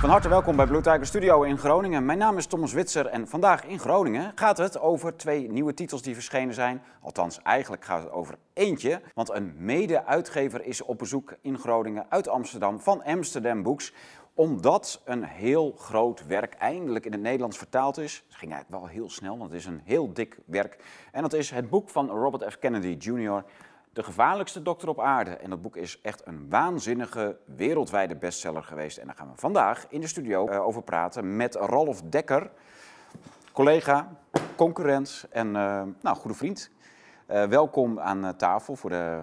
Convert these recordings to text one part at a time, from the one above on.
Van harte welkom bij Blue Tiger Studio in Groningen. Mijn naam is Thomas Witser en vandaag in Groningen gaat het over twee nieuwe titels die verschenen zijn. Althans, eigenlijk gaat het over eentje, want een mede-uitgever is op bezoek in Groningen uit Amsterdam van Amsterdam Books omdat een heel groot werk eindelijk in het Nederlands vertaald is. Het ging eigenlijk wel heel snel, want het is een heel dik werk. En dat is het boek van Robert F. Kennedy Jr., De gevaarlijkste dokter op aarde. En dat boek is echt een waanzinnige wereldwijde bestseller geweest. En daar gaan we vandaag in de studio eh, over praten met Ralf Dekker, collega, concurrent en uh, nou, goede vriend. Uh, welkom aan tafel voor de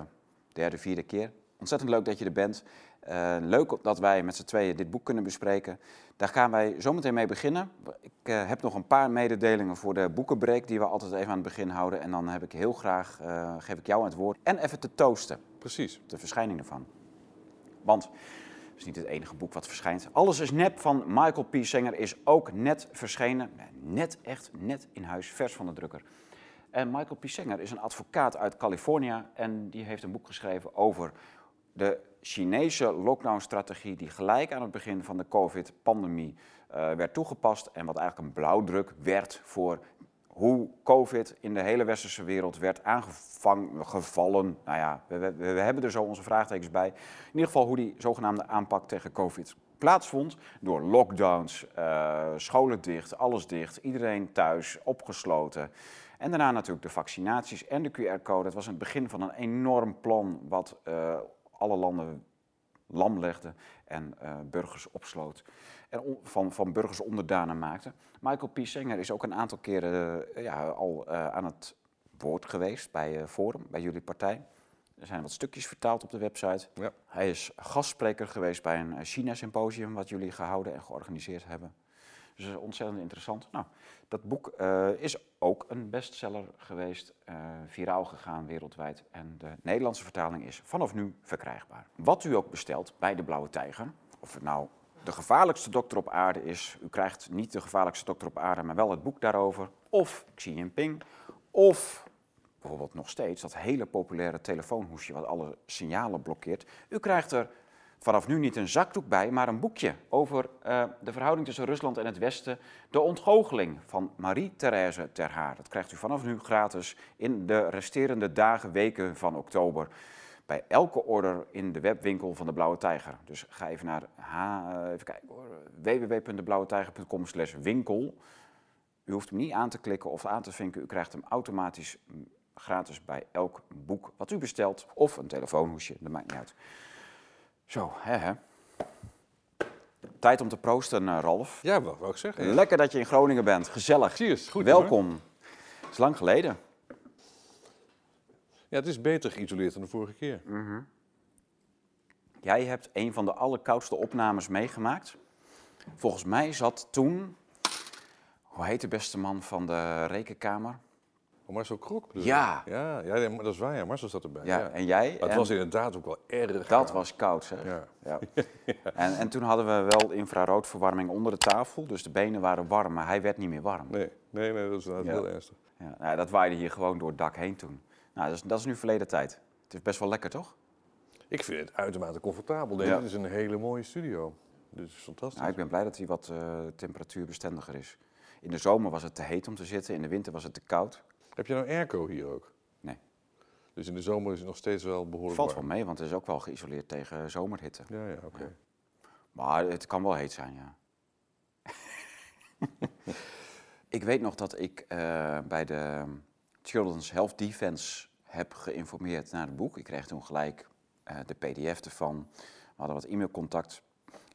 derde, vierde keer. Ontzettend leuk dat je er bent. Uh, leuk dat wij met z'n tweeën dit boek kunnen bespreken. Daar gaan wij zometeen mee beginnen. Ik uh, heb nog een paar mededelingen voor de boekenbreek die we altijd even aan het begin houden. En dan heb ik heel graag, uh, geef ik jou het woord. En even te toosten. Precies. De verschijning ervan. Want het is niet het enige boek wat verschijnt. Alles is nep van Michael P. Singer is ook net verschenen. Net echt, net in huis, vers van de drukker. En Michael P. Singer is een advocaat uit Californië. En die heeft een boek geschreven over de Chinese lockdown-strategie die gelijk aan het begin van de COVID-pandemie uh, werd toegepast en wat eigenlijk een blauwdruk werd voor hoe COVID in de hele westerse wereld werd aangevallen. Nou ja, we, we, hebben er zo onze vraagtekens bij. In ieder geval hoe die zogenaamde aanpak tegen COVID plaatsvond door lockdowns, uh, scholen dicht, alles dicht, iedereen thuis, opgesloten. En daarna natuurlijk de vaccinaties en de QR-code. Het was het begin van een enorm plan wat uh, alle landen lam legde en uh, burgers opsloot. En van, van burgers onderdanen maakte. Michael P. Is ook een aantal keren uh, ja, al uh, aan het woord geweest bij Forum, bij jullie partij. Er zijn wat stukjes vertaald op de website. Ja. Hij is gastspreker geweest bij een China-symposium wat jullie gehouden en georganiseerd hebben. Dus dat is ontzettend interessant. Nou, dat boek is ook een bestseller geweest, uh, viraal gegaan wereldwijd. En de Nederlandse vertaling is vanaf nu verkrijgbaar. Wat u ook bestelt bij de Blauwe Tijger, of het nou de gevaarlijkste dokter op aarde is, u krijgt niet de gevaarlijkste dokter op aarde, maar wel het boek daarover, of Xi Jinping, of bijvoorbeeld nog steeds dat hele populaire telefoonhoesje wat alle signalen blokkeert. U krijgt er vanaf nu niet een zakdoek bij, maar een boekje over uh, de verhouding tussen Rusland en het Westen. De ontgoocheling van Marie-Thérèse Ter Haar. Dat krijgt u vanaf nu gratis in de resterende dagen, weken van oktober. Bij elke order in de webwinkel van de Blauwe Tijger. Dus ga even naar www.deblauwetijger.com slash winkel. U hoeft hem niet aan te klikken of aan te vinken. U krijgt hem automatisch gratis bij elk boek wat u bestelt. Of een telefoonhoesje, dat maakt niet uit. Zo, hè, hè. Tijd om te proosten, uh, Ralf. Ja, wat wou ik zeggen. Ja. Lekker dat je in Groningen bent. Gezellig. Cheers. Goed, Welkom. Het is lang geleden. Ja, het is beter geïsoleerd dan de vorige keer. -hmm. Jij hebt een van de allerkoudste opnames meegemaakt. Volgens mij zat toen... Hoe heet de beste man van de rekenkamer? Oh, Marcel Krok bedoel Ja. ja. Ja, dat is waar. Ja. Marcel zat erbij. Ja, Ja. en jij? Maar het En was inderdaad ook wel erg Dat koud. was koud, zeg. Ja. Ja. En, en toen hadden we wel infraroodverwarming onder de tafel. Dus de benen waren warm, maar hij werd niet meer warm. Nee, nee, nee, dat is Ja. heel ernstig. Ja, nou, dat waaide hier gewoon door het dak heen toen. Nou, dat is, dat is nu verleden tijd. Het is best wel lekker, toch? Ik vind het uitermate comfortabel. Dit Ja. is een hele mooie studio. Dit is fantastisch. Nou, ik ben blij dat hij wat eh, temperatuurbestendiger is. In de zomer was het te heet om te zitten, in de winter was het te koud. Heb je nou airco hier ook? Nee. Dus in de zomer is het nog steeds wel behoorlijk Valt wel mee, want het is ook wel geïsoleerd tegen zomerhitte. Ja, ja, oké. Maar het kan wel heet zijn, ja. ik weet nog dat ik eh, bij de Children's Health Defense heb geïnformeerd naar het boek. Ik kreeg toen gelijk eh, de pdf ervan. We hadden wat e-mailcontact.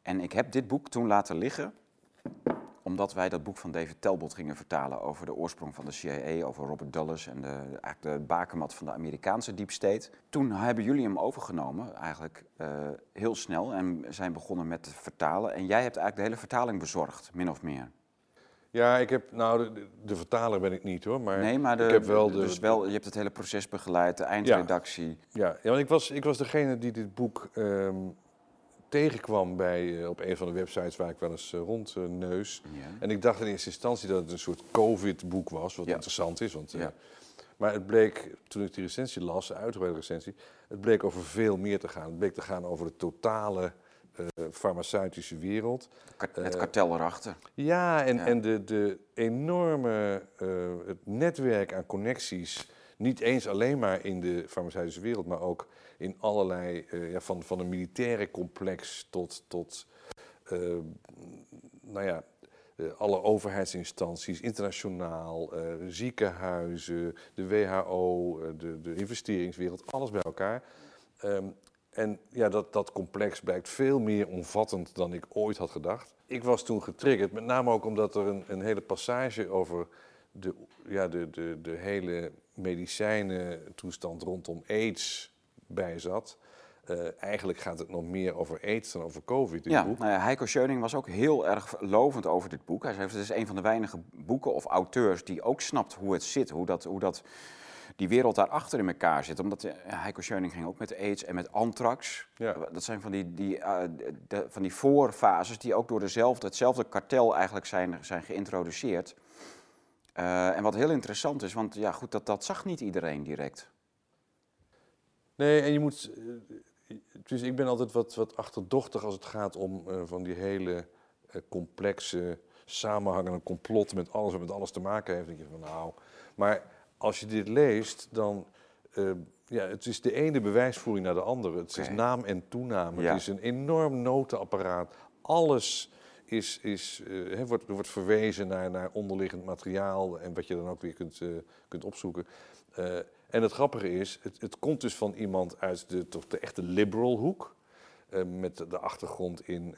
En ik heb dit boek toen laten liggen, omdat wij dat boek van David Talbot gingen vertalen over de oorsprong van de CIA, over Robert Dulles en de, eigenlijk de bakermat van de Amerikaanse deep state. Toen hebben jullie hem overgenomen, eigenlijk eh, heel snel, en zijn begonnen met te vertalen. En jij hebt eigenlijk de hele vertaling bezorgd, min of meer. Ja, ik heb, nou, de, vertaler ben ik niet hoor, maar, Nee, maar de, ik heb wel de, dus wel, je hebt het hele proces begeleid, de eindredactie. Ja, ja want ik was, ik was degene die dit boek ehm, tegenkwam bij, eh, op een van de websites waar ik wel eens uh, rondneus. Ja. En ik dacht in eerste instantie dat het een soort COVID-boek was, wat Ja. interessant is. Want, eh, Ja. Maar het bleek, toen ik die recensie las, de uitgebreide recensie, het bleek over veel meer te gaan. Het bleek te gaan over de totale farmaceutische wereld. Het kartel erachter. Ja, en, en de, de enorme het netwerk aan connecties. Niet eens alleen maar in de farmaceutische wereld, maar ook in allerlei, ja, van, van een militaire complex tot, tot nou ja, uh, alle overheidsinstanties, internationaal, ziekenhuizen, de WHO, de, de, investeringswereld, alles bij elkaar. Um, en ja, dat, dat complex blijkt veel meer omvattend dan ik ooit had gedacht. Ik was toen getriggerd, met name ook omdat er een, een hele passage over de, ja, de, de, de hele medicijnentoestand rondom AIDS bij zat. Uh, eigenlijk gaat het nog meer over aids dan over COVID. ja, boek. Nou ja, Heiko Scheuning was ook heel erg lovend over dit boek. Hij zei, het is een van de weinige boeken of auteurs die ook snapt hoe het zit, hoe dat, hoe dat die wereld daarachter in elkaar zit. Omdat uh, Heiko Scheuning ging ook met aids en met anthrax. Ja. Dat zijn van die, die, uh, de, van die voorfases die ook door dezelfde, hetzelfde kartel eigenlijk zijn, zijn geïntroduceerd. en wat heel interessant is, want ja, goed, dat, dat zag niet iedereen direct. Nee, en je moet dus ik ben altijd wat, wat achterdochtig als het gaat om uh, van die hele uh, complexe, samenhangende complotten met alles wat met alles te maken heeft. Dan denk je van nou, maar als je dit leest, dan uh, ja, het is de ene bewijsvoering naar de andere. Het is naam en toename. Ja. Het is een enorm notenapparaat. Alles is, is, wordt, wordt verwezen naar, naar onderliggend materiaal en wat je dan ook weer kunt, kunt opzoeken. En het grappige is, het, het komt dus van iemand uit de, toch de echte liberal hoek. Met de achtergrond in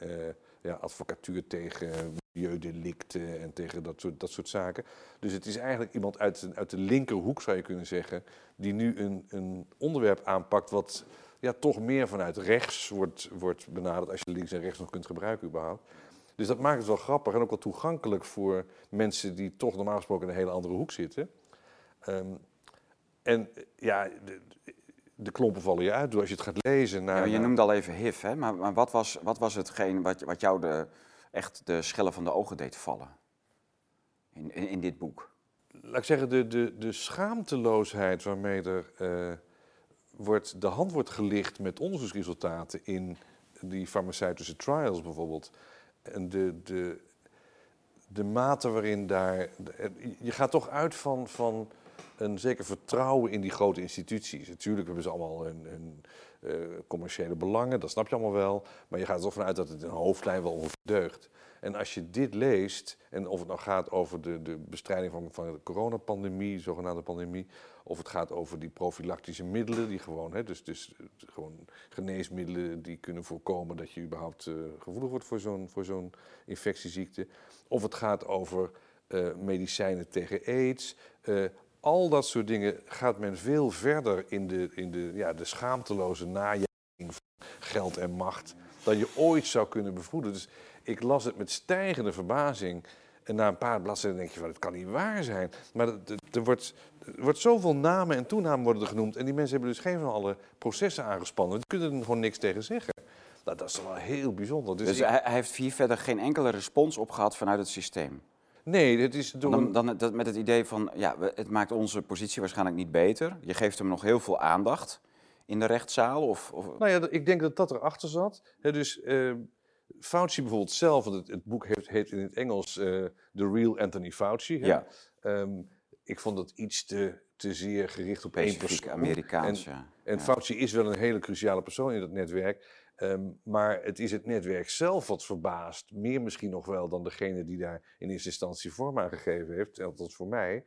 ja, advocatuur tegen milieudelicten en tegen dat soort, dat soort zaken. Dus het is eigenlijk iemand uit, uit de linkerhoek, zou je kunnen zeggen, die nu een, een onderwerp aanpakt wat ja, toch meer vanuit rechts wordt, wordt benaderd, als je links en rechts nog kunt gebruiken überhaupt. Dus dat maakt het wel grappig en ook wel toegankelijk voor mensen die toch normaal gesproken in een hele andere hoek zitten. Um, en ja, de, de, klompen vallen je uit als je het gaat lezen. Naar, ja, je noemde al even HIV, hè? maar, maar wat, was, wat was hetgeen wat, wat jou de, echt de schellen van de ogen deed vallen in, in, in dit boek? Laat ik zeggen, de, de, de schaamteloosheid waarmee er uh, wordt, de hand wordt gelicht met onderzoeksresultaten in die farmaceutische trials bijvoorbeeld. En de, de, de mate waarin daar. Je gaat toch uit van. van een zeker vertrouwen in die grote instituties. Natuurlijk hebben ze allemaal hun, uh, commerciële belangen, dat snap je allemaal wel. Maar je gaat er toch vanuit dat het in hoofdlijn wel ongeveer deugt. En als je dit leest, en of het nou gaat over de, de bestrijding van, van de coronapandemie, de zogenaamde pandemie, of het gaat over die profilactische middelen, die gewoon, hè, dus, dus gewoon geneesmiddelen die kunnen voorkomen dat je überhaupt uh, gevoelig wordt voor zo'n voor zo'n infectieziekte. Of het gaat over uh, medicijnen tegen aids. Uh, al dat soort dingen gaat men veel verder in de, in de, ja, de schaamteloze najaging van geld en macht dan je ooit zou kunnen bevroeden. Dus ik las het met stijgende verbazing. En na een paar bladzijden denk je van, het kan niet waar zijn. Maar er wordt, er wordt zoveel namen en toenamen worden er genoemd. En die mensen hebben dus geen van alle processen aangespannen. Die kunnen er gewoon niks tegen zeggen. Nou, dat is wel heel bijzonder. Dus, dus hij heeft hier verder geen enkele respons op gehad vanuit het systeem? Nee, het is door... Dan, dan dat, met het idee van, ja, het maakt onze positie waarschijnlijk niet beter. Je geeft hem nog heel veel aandacht in de rechtszaal? Of, of... Nou ja, ik denk dat dat erachter zat. dus uh, Fauci bijvoorbeeld zelf, het, het boek heeft, heet in het Engels uh, The Real Anthony Fauci. Hè? Ja. Um, ik vond dat iets te, te zeer gericht op één persoon. Amerikaans, en, ja. En Fauci is wel een hele cruciale persoon in dat netwerk. Um, maar het is het netwerk zelf wat verbaast. Meer misschien nog wel dan degene die daar in eerste instantie vorm aan gegeven heeft. Althans voor mij.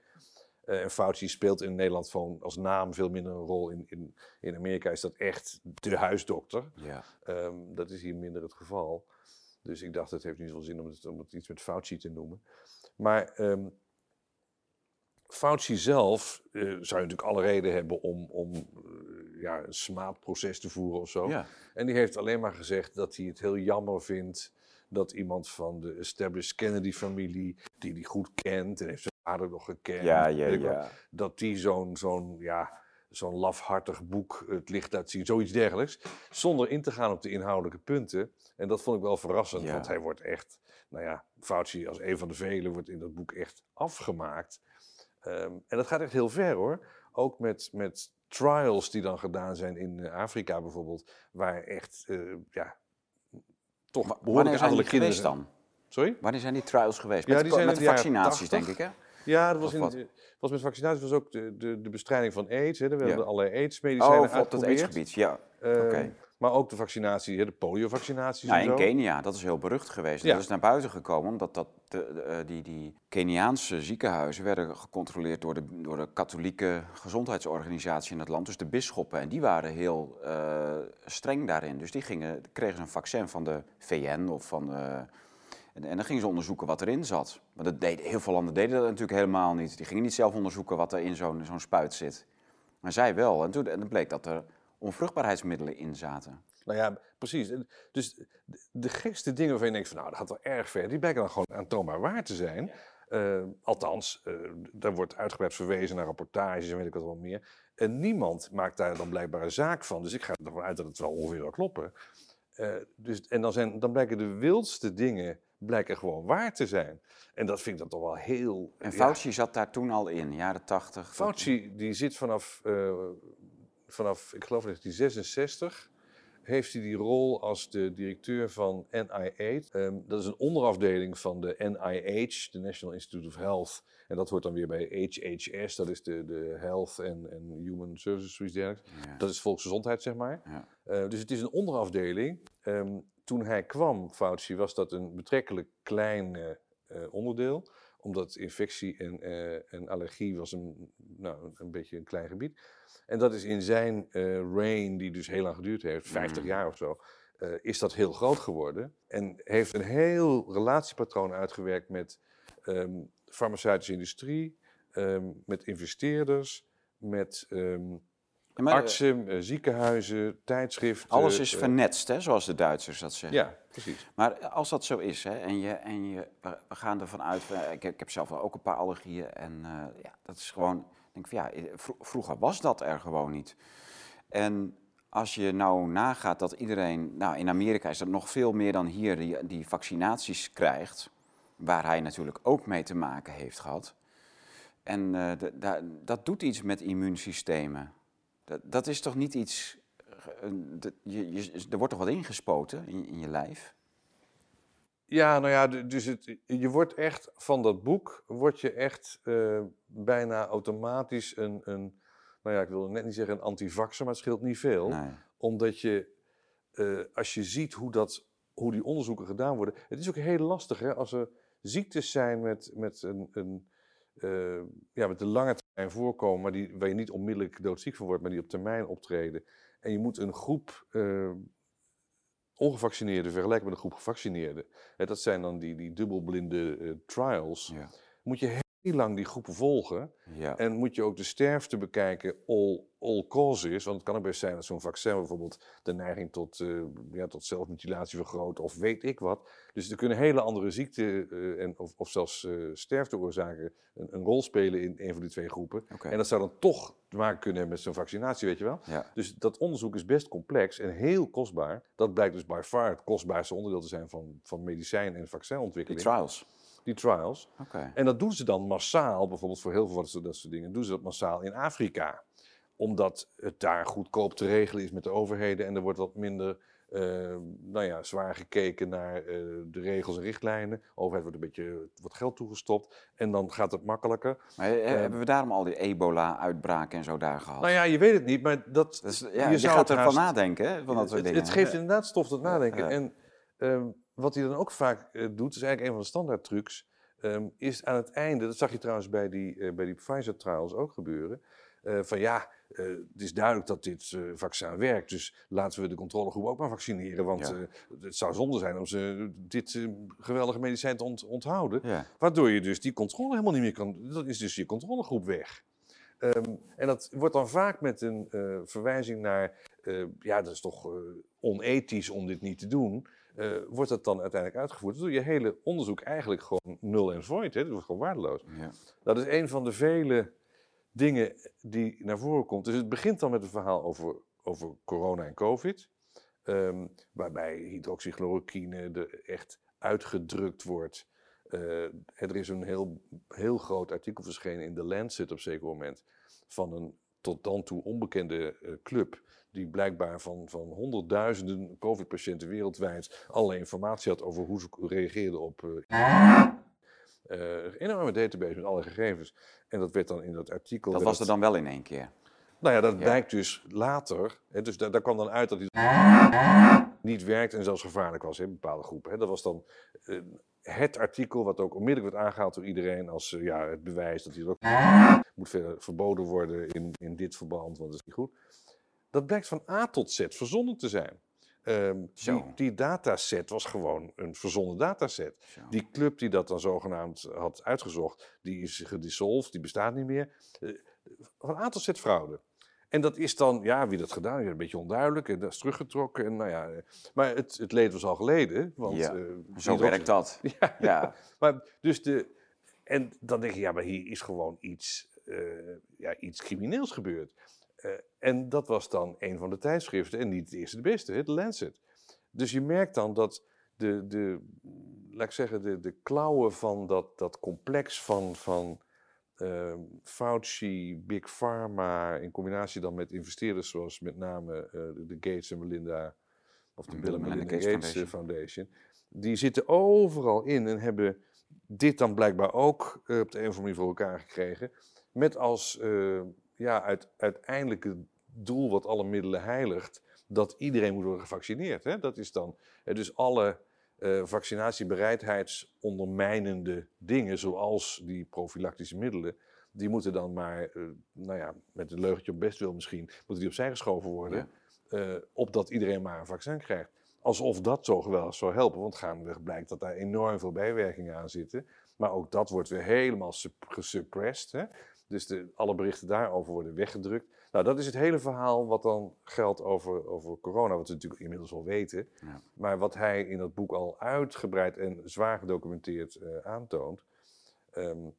Uh, en Fauci speelt in Nederland gewoon als naam veel minder een rol. In, in, in Amerika is dat echt de huisdokter. Ja. Um, dat is hier minder het geval. Dus ik dacht, het heeft niet zoveel zin om het, om het iets met Fauci te noemen. Maar um, Fauci zelf uh, zou natuurlijk alle reden hebben om, om uh, ja, een smaadproces te voeren of zo. Ja. En die heeft alleen maar gezegd dat hij het heel jammer vindt dat iemand van de established Kennedy-familie, die hij goed kent en heeft zijn vader nog gekend, ja, ja, ja. dat die zo'n zo'n ja, zo'n lafhartig boek het licht laat zien, zoiets dergelijks, zonder in te gaan op de inhoudelijke punten. En dat vond ik wel verrassend, want hij wordt echt, nou ja, Fauci als een van de velen wordt in dat boek echt afgemaakt. Um, en dat gaat echt heel ver hoor. Ook met, met trials die dan gedaan zijn in eh, Afrika bijvoorbeeld, waar echt uh, ja, toch behoorlijk Wanneer zijn aantal die geweest kinderen. dan? Sorry? Wanneer zijn die trials geweest? Ja, met die zijn met de vaccinaties, 80. denk ik, hè? Ja, dat was, in, eh, was met vaccinaties was ook de, de, de bestrijding van aids. Hè. We Ja. hebben allerlei aids-medicijnen Oh, op dat aidsgebied, ja. Ehm, Oké. Maar ook de vaccinatie, de poliovaccinaties Nou, en in zo. Kenia, dat is heel berucht geweest. Ja. Dat is naar buiten gekomen omdat dat de, de, eh, die, die Keniaanse ziekenhuizen werden gecontroleerd door de, door de katholieke gezondheidsorganisatie in het land, dus de bisschoppen. En die waren heel eh, streng daarin. Dus die gingen, kregen ze een vaccin van de VN of van. eh, en, dan gingen ze onderzoeken wat erin zat. Maar dat deden, heel veel landen deden dat natuurlijk helemaal niet. Die gingen niet zelf onderzoeken wat er in zo'n zo'n spuit zit. Maar zij wel. En toen en bleek dat er onvruchtbaarheidsmiddelen in zaten. Nou ja, precies. Dus de, gekste dingen waarvan je denkt van nou, dat gaat wel erg ver, die blijken dan gewoon aantoonbaar waar te zijn. Eh, althans, eh daar wordt uitgebreid verwezen naar rapportages en weet ik wat wel meer. En niemand maakt daar dan blijkbaar een zaak van. Dus ik ga ervan uit dat het wel ongeveer wel kloppen. Eh, dus, en dan, zijn, dan blijken de wildste dingen blijken gewoon waar te zijn. En dat vind ik dan toch wel heel... En ja, Fauci zat daar toen al in, jaren tachtig. Fauci die zit vanaf, eh, vanaf, ik geloof 1966, heeft hij die rol als de directeur van NIH. Ehm, dat is een onderafdeling van de NIH, de National Institute of Health. En dat hoort dan weer bij HHS, dat is de, de Health and, and Human Services, zoiets dergelijks. Ja. Dat is volksgezondheid, zeg maar. Ja. Eh, dus het is een onderafdeling. Ehm, toen hij kwam, Fauci, was dat een betrekkelijk klein eh, eh, onderdeel. Omdat infectie en, eh, en allergie was een, nou, een beetje een klein gebied. En dat is in zijn eh reign, die dus heel lang geduurd heeft, 50 Mm. jaar of zo, is dat heel groot geworden. En heeft een heel relatiepatroon uitgewerkt met ehm farmaceutische industrie, ehm, met investeerders, met ehm, maar, eh, artsen, eh, ziekenhuizen, tijdschriften. alles is eh, vernetst, hè, zoals de Duitsers dat zeggen. Ja, precies. Maar als dat zo is, hè, en, je, en je, we gaan ervan uit, eh, ik, heb- ik heb zelf wel ook een paar allergieën, en eh, ja, dat is gewoon, denk van ja, eh, vro- vroeger was dat er gewoon niet. En als je nou nagaat dat iedereen, nou in Amerika is dat nog veel meer dan hier, die, die vaccinaties krijgt, waar hij natuurlijk ook mee te maken heeft gehad. En eh, de- da- dat doet iets met immuunsystemen. Dat, dat is toch niet iets, eh, dat- je, je, er wordt toch wat ingespoten in, in je lijf? Ja, nou ja, dus het, je wordt echt van dat boek, word je echt eh, bijna automatisch een, een, nou ja, ik wil net niet zeggen een antivaxer, maar het scheelt niet veel. Nee. Omdat je, eh, als je ziet hoe, dat, hoe die onderzoeken gedaan worden, het is ook heel lastig hè, als er ziektes zijn met, met een, een eh, ja, met een lange termijn voorkomen, maar die, waar je niet onmiddellijk doodziek van wordt, maar die op termijn optreden. En je moet een groep eh, ongevaccineerden vergelijken met een groep gevaccineerden. Hè, dat zijn dan die, die dubbelblinde eh, trials. Ja. Moet je heel lang die groepen volgen. Ja. En moet je ook de sterfte bekijken, all, all causes. Want het kan ook best zijn dat zo'n vaccin bijvoorbeeld de neiging tot, eh, ja, tot zelfmutilatie vergroot of weet ik wat. Dus er kunnen hele andere ziekten eh, en, of, of zelfs eh, sterfteoorzaken een, een rol spelen in een van die twee groepen. En dat zou dan toch te maken kunnen hebben met zo'n vaccinatie, weet je wel. Ja. Dus dat onderzoek is best complex en heel kostbaar. Dat blijkt dus by far het kostbaarste onderdeel te zijn van, van medicijn- en Die vaccinontwikkeling. trials. Die trials. En dat doen ze dan massaal, bijvoorbeeld voor heel veel van dat soort- dingen, doen ze dat massaal in Afrika. Omdat het daar goedkoop te regelen is met de overheden en er wordt wat minder eh, nou ja, zwaar gekeken naar eh, de regels en richtlijnen. De overheid wordt een beetje wat geld toegestopt en dan gaat het makkelijker. Maar eh, hebben we daarom al die ebola-uitbraken en zo daar gehad? Nou ja, je weet het niet, maar dat, Dus, ja, je je, zou gaat ervan haast- nadenken, hè, van dat soort het, dingen. het geeft inderdaad stof tot nadenken. En ehm, wat hij dan ook vaak eh, doet, is eigenlijk een van de standaard trucs, ehm, is aan het einde, dat zag je trouwens bij die, eh, bij die Pfizer-trials ook gebeuren, eh, van ja, het is duidelijk dat dit vaccin werkt, dus laten we de controlegroep ook maar vaccineren, want Ja. het zou zonde zijn om ze dit geweldige medicijn te ont- onthouden. Ja. Waardoor je dus die controle helemaal niet meer kan. Dan is dus je controlegroep weg. Ehm, en dat wordt dan vaak met een verwijzing naar. ja, dat is toch onethisch om dit niet te doen. Eh, wordt dat dan uiteindelijk uitgevoerd. Waardoor je hele onderzoek eigenlijk gewoon nul en void. Hè? Dat wordt gewoon waardeloos. Ja. Dat is een van de vele dingen die naar voren komt. Dus het begint dan met een verhaal over, over corona en covid. ehm, waarbij hydroxychloroquine er echt uitgedrukt wordt. Eh, er is een heel, heel groot artikel verschenen in The Lancet op een zeker moment. Van een tot dan toe onbekende eh, club. Die blijkbaar van, van honderdduizenden COVID-patiënten wereldwijd alle informatie had over hoe ze reageerden op. Uh, enorme database met alle gegevens. En dat werd dan in dat artikel. Dat was er dan wel in één keer. Nou ja, dat blijkt dus later. Hè, dus daar, daar kwam dan uit dat hij niet werkt en zelfs gevaarlijk was in bepaalde groepen. Hè. Dat was dan uh, het artikel wat ook onmiddellijk werd aangehaald door iedereen als uh, ja, het bewijs dat hij ook moet verboden worden in, in dit verband, want dat is niet goed. Dat blijkt van A tot Z verzonnen te zijn. Um, die, die, dataset was gewoon een verzonnen dataset. Zo. Die club die dat dan zogenaamd had uitgezocht, die is gedissolved, die bestaat niet meer. Uh, van A tot Z fraude. En dat is dan, ja, wie dat gedaan heeft, een beetje onduidelijk. En dat is teruggetrokken. En, nou ja, maar het, het leed was al geleden. Want, ja, uh, zo werkt dat. Ja, ja. Maar dus de, en dan denk je, ja, maar hier is gewoon iets, uh, ja, iets crimineels gebeurd. Uh, en dat was dan een van de tijdschriften en niet de eerste de beste, het Lancet. Dus je merkt dan dat de, de laat ik zeggen, de, de klauwen van dat, dat complex van, van uh, Fauci, Big Pharma, in combinatie dan met investeerders zoals met name uh, de Gates en Melinda, of de Bill en Melinda, Gates, Gates Foundation. Foundation. die zitten overal in en hebben dit dan blijkbaar ook op de een of andere manier voor elkaar gekregen. Met als ja, uit, uiteindelijke doel wat alle middelen heiligt, dat iedereen moet worden gevaccineerd. Hè? Dat is dan, dus alle uh, vaccinatiebereidheidsondermijnende dingen, zoals die profilactische middelen, die moeten dan maar, uh, nou ja, met een leugentje op best wil misschien, moeten die opzij geschoven worden, ja. uh, opdat iedereen maar een vaccin krijgt. Alsof dat zo geweldig zou helpen, want gaandeweg blijkt dat daar enorm veel bijwerkingen aan zitten. Maar ook dat wordt weer helemaal gesuppressed. Hè? Dus de, alle berichten daarover worden weggedrukt. Nou, dat is het hele verhaal wat dan geldt over, over corona, wat we natuurlijk inmiddels al weten. Ja. Maar wat hij in dat boek al uitgebreid en zwaar gedocumenteerd uh, aantoont. Um,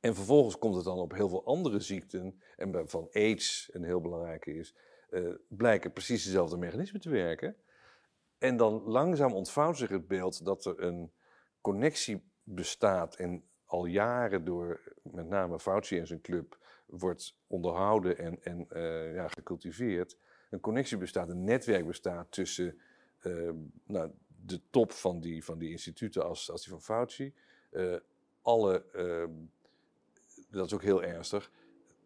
en vervolgens komt het dan op heel veel andere ziekten, en van AIDS, een heel belangrijke is, uh, blijken precies dezelfde mechanismen te werken. En dan langzaam ontvouwt zich het beeld dat er een connectie bestaat en al jaren door met name Fauci en zijn club wordt onderhouden en, en uh, ja, gecultiveerd. Een connectie bestaat, een netwerk bestaat tussen uh, nou, de top van die, van die instituten als, als die van Fauci. Uh, alle, ehm, dat is ook heel ernstig,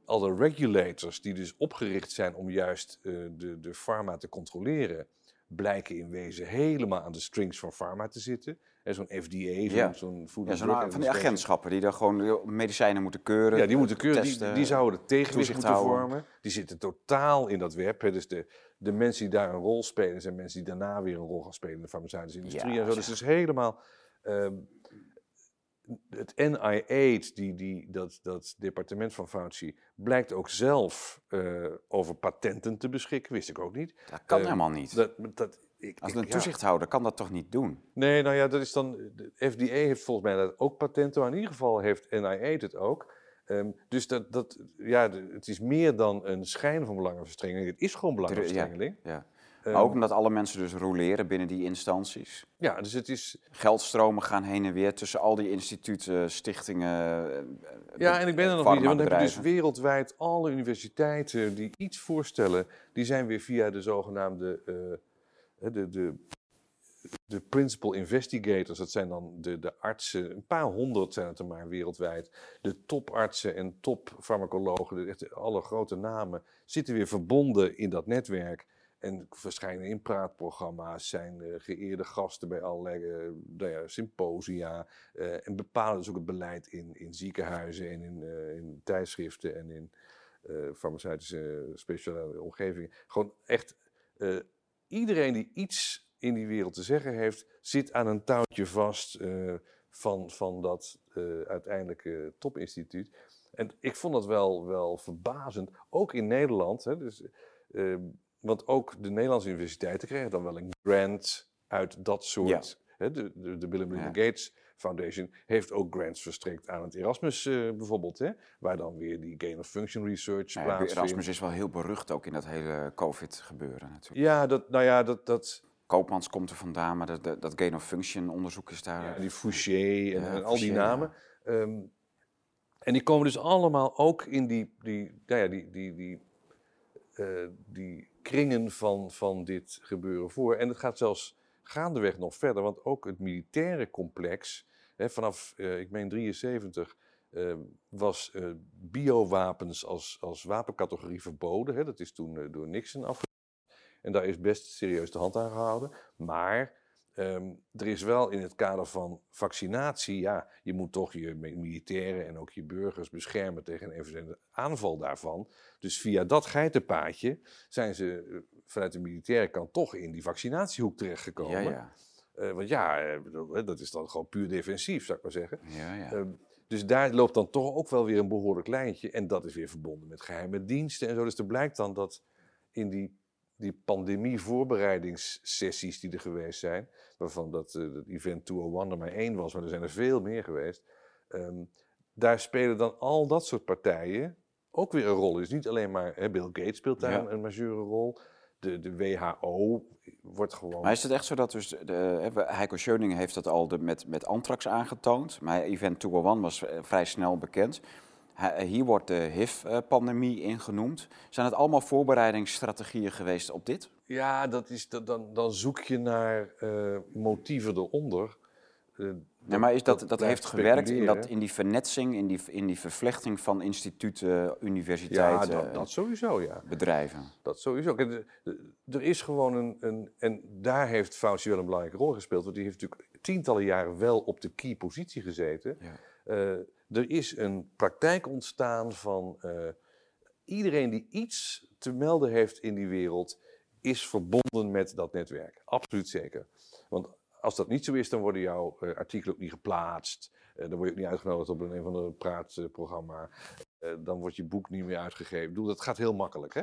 alle regulators die dus opgericht zijn om juist de, de pharma te controleren, blijken in wezen helemaal aan de strings van pharma te zitten. Zo'n FDA, zo'n zo Food ja, zo Van die agentschappen die daar gewoon medicijnen moeten keuren. Ja, die moeten keuren. die, die, zouden de tegenwicht moeten houden. vormen. Die zitten totaal in dat web. Hè. Dus de, de mensen die daar een rol spelen, zijn mensen die daarna weer een rol gaan spelen in de farmaceutische industrie. Ja, en zo. Dus het is helemaal... Um, het NIH, die, die, dat, dat departement van Fauci, blijkt ook zelf uh, over patenten te beschikken. Wist ik ook niet. Dat kan uh, helemaal niet. Dat, dat, ik, Als een toezichthouder ja. kan dat toch niet doen? Nee, nou ja, dat is dan. De FDA heeft volgens mij dat ook patenten, maar in ieder geval heeft NIH het ook. Um, dus dat, dat, ja, het is meer dan een schijn van belangenverstrengeling. Het is gewoon belangenverstrengeling. Ja, ja. Maar ook omdat alle mensen dus roleren binnen die instanties. Ja, dus het is... Geldstromen gaan heen en weer tussen al die instituten, stichtingen, Ja, en ik ben er nog niet, want dan heb je dus wereldwijd alle universiteiten die iets voorstellen, die zijn weer via de zogenaamde... Uh, de, de, de principal investigators, dat zijn dan de, de artsen, een paar honderd zijn het er maar wereldwijd. De topartsen en topfarmacologen, alle grote namen, zitten weer verbonden in dat netwerk. En verschijnen in praatprogramma's, zijn geëerde gasten bij allerlei uh, nou symposia. Uh, en bepalen dus ook het beleid in, in ziekenhuizen en in, in tijdschriften en in farmaceutische speciale omgevingen. Gewoon echt iedereen die iets in die wereld te zeggen heeft, zit aan een touwtje vast van, van dat uiteindelijke topinstituut. En ik vond dat wel, wel verbazend, ook in Nederland. Hè, dus, want ook de Nederlandse universiteiten kregen dan wel een grant uit dat soort. Ja. Hè, de, de, de Bill and Melinda ja. Gates Foundation heeft ook grants verstrekt aan het Erasmus uh, bijvoorbeeld, hè, waar dan weer die gain of function research ja, plaatsvindt. Erasmus is wel heel berucht ook in dat hele COVID gebeuren natuurlijk. Ja, dat, nou ja, dat... dat Koopmans komt er vandaan, maar dat, dat, dat gain of function onderzoek is daar... Ja, die Fouché en, al die namen. Um, en die komen dus allemaal ook in die, die, nou ja, die, die, die, uh, die kringen van, van dit gebeuren voor. En het gaat zelfs gaandeweg nog verder, want ook het militaire complex, hè, vanaf, uh, ik meen 73, uh, was uh, biowapens als, als wapencategorie verboden. Hè. Dat is toen door Nixon afgezet. En daar is best serieus de hand aan gehouden. Maar um, er is wel in het kader van vaccinatie, ja, je moet toch je militairen en ook je burgers beschermen tegen een eventuele aanval daarvan. Dus via dat geitenpaadje zijn ze vanuit de militaire kant toch in die vaccinatiehoek terechtgekomen. Ja, ja. Uh, want ja, dat is dan gewoon puur defensief, zou ik maar zeggen. Ja, ja. Uh, dus daar loopt dan toch ook wel weer een behoorlijk lijntje. En dat is weer verbonden met geheime diensten en zo. Dus er blijkt dan dat in die, die pandemie-voorbereidingssessies die er geweest zijn, waarvan dat, uh, dat event 201 er maar één was, maar er zijn er veel meer geweest. Um, daar spelen dan al dat soort partijen ook weer een rol. Dus niet alleen maar hè, Bill Gates speelt daar ja. een, een majeure rol de, de WHO wordt gewoon... Maar is het echt zo dat dus... De, Heiko Schöning heeft dat al de, met, met anthrax aangetoond. Maar Event 201 was eh, vrij snel bekend. Hier wordt de HIV-pandemie ingenoemd. Zijn het allemaal voorbereidingsstrategieën geweest op dit? Ja, dat is, dan, dan zoek je naar uh, motieven eronder. Uh, Nee, maar is dat, dat heeft gewerkt in, dat, in die vernetsing, in die, in die vervlechting van instituten, universiteiten, ja, dat, dat sowieso, ja. bedrijven? Dat sowieso. Er is gewoon een, een, en daar heeft Fauci wel een belangrijke rol gespeeld, want die heeft natuurlijk tientallen jaren wel op de key positie gezeten. Ja. Uh, er is een praktijk ontstaan van uh, iedereen die iets te melden heeft in die wereld, is verbonden met dat netwerk. Absoluut zeker. Want als dat niet zo is, dan worden jouw uh, artikelen ook niet geplaatst. Uh, dan word je ook niet uitgenodigd op een, een van de praatprogramma. Dan wordt je boek niet meer uitgegeven. Ik dat gaat heel makkelijk. Hè?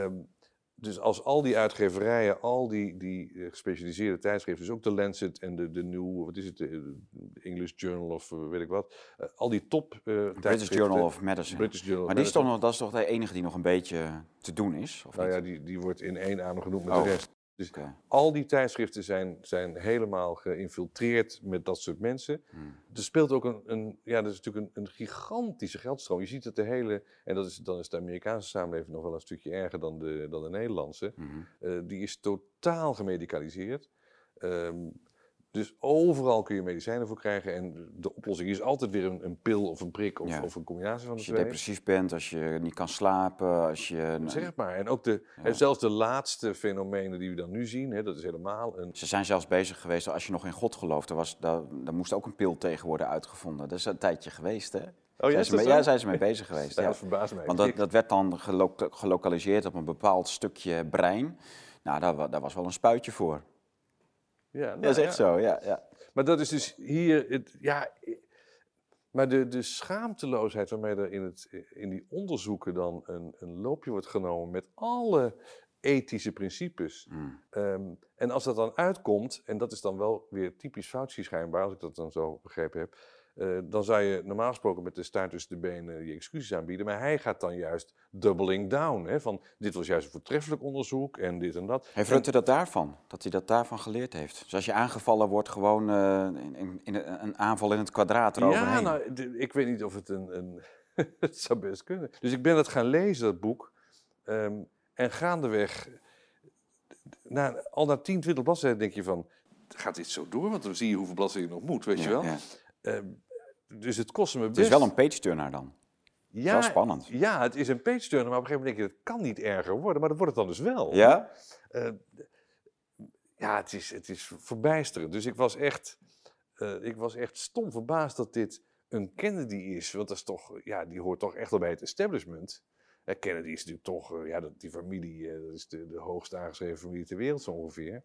Um, dus als al die uitgeverijen, al die, die gespecialiseerde tijdschriften, dus ook de Lancet en de, de New, wat is het, de English Journal of weet ik wat, al die top British Journal of Medicine. British Journal maar die is toch nog, dat is toch de enige die nog een beetje te doen is? Of nou niet? ja, die, die wordt in één adem genoemd met oh. de rest. Dus okay. al die tijdschriften zijn, zijn helemaal geïnfiltreerd met dat soort mensen. Hmm. Er speelt ook een, een ja, dat is natuurlijk een, een, gigantische geldstroom. Je ziet dat de hele, en dat is, dan is de Amerikaanse samenleving nog wel een stukje erger dan de, dan de Nederlandse. Hmm. Uh, die is totaal gemedicaliseerd. Um, dus overal kun je medicijnen voor krijgen. En de oplossing is altijd weer een, een pil of een prik of, ja. of, een combinatie van de twee. Als je depressief bent, als je niet kan slapen, als je... Zeg maar. En ook de, ja. en zelfs de laatste fenomenen die we dan nu zien, hè, dat is helemaal een... Ze zijn zelfs bezig geweest, als je nog in God gelooft, er, was, daar, daar moest ook een pil tegen worden uitgevonden. Dat is een tijdje geweest, hè? Oh, ja, zijn ja, zijn ze mee bezig geweest. ja. Dat verbaast mij. Want dat, dat werd dan gelo gelokaliseerd op een bepaald stukje brein. Nou, daar, daar was wel een spuitje voor. Ja, nou, dat is echt zo, ja. ja. Maar dat is dus hier, het, ja, maar de, de schaamteloosheid waarmee er in, het, in die onderzoeken dan een, een loopje wordt genomen met alle ethische principes. Mm. Um, en als dat dan uitkomt, en dat is dan wel weer typisch foutje schijnbaar, als ik dat dan zo begrepen heb, uh, dan zou je normaal gesproken met de staart tussen de benen je excuses aanbieden. Maar hij gaat dan juist doubling down. Hè, van dit was juist een voortreffelijk onderzoek en dit en dat. Heeft Rutte dat daarvan? Dat hij dat daarvan geleerd heeft? Dus als je aangevallen wordt, gewoon uh, in, in, een aanval in het kwadraat eroverheen. Ja, nou, ik weet niet of het een... een het zou best kunnen. Dus ik ben het gaan lezen, dat boek. Um, en gaandeweg, na, al na 10, 20 bladzijden denk je van... Gaat dit zo door? Want dan zie je hoeveel bladzijden je nog moet, weet ja, je wel. Ja. Uh, dus het kostte me best... Het is wel een page-turner dan. Ja, wel spannend. Ja, het is een page-turner, maar op een gegeven moment denk je, het kan niet erger worden. Maar dat wordt het dan dus wel. Ja? Uh, ja, het is, het is verbijsterend. Dus ik was echt, uh, ik was echt stom verbaasd dat dit een Kennedy is. Want dat is toch, ja, die hoort toch echt wel bij het establishment. Uh, Kennedy is natuurlijk toch, ja, die familie, dat is de, de hoogst aangeschreven familie ter wereld zo ongeveer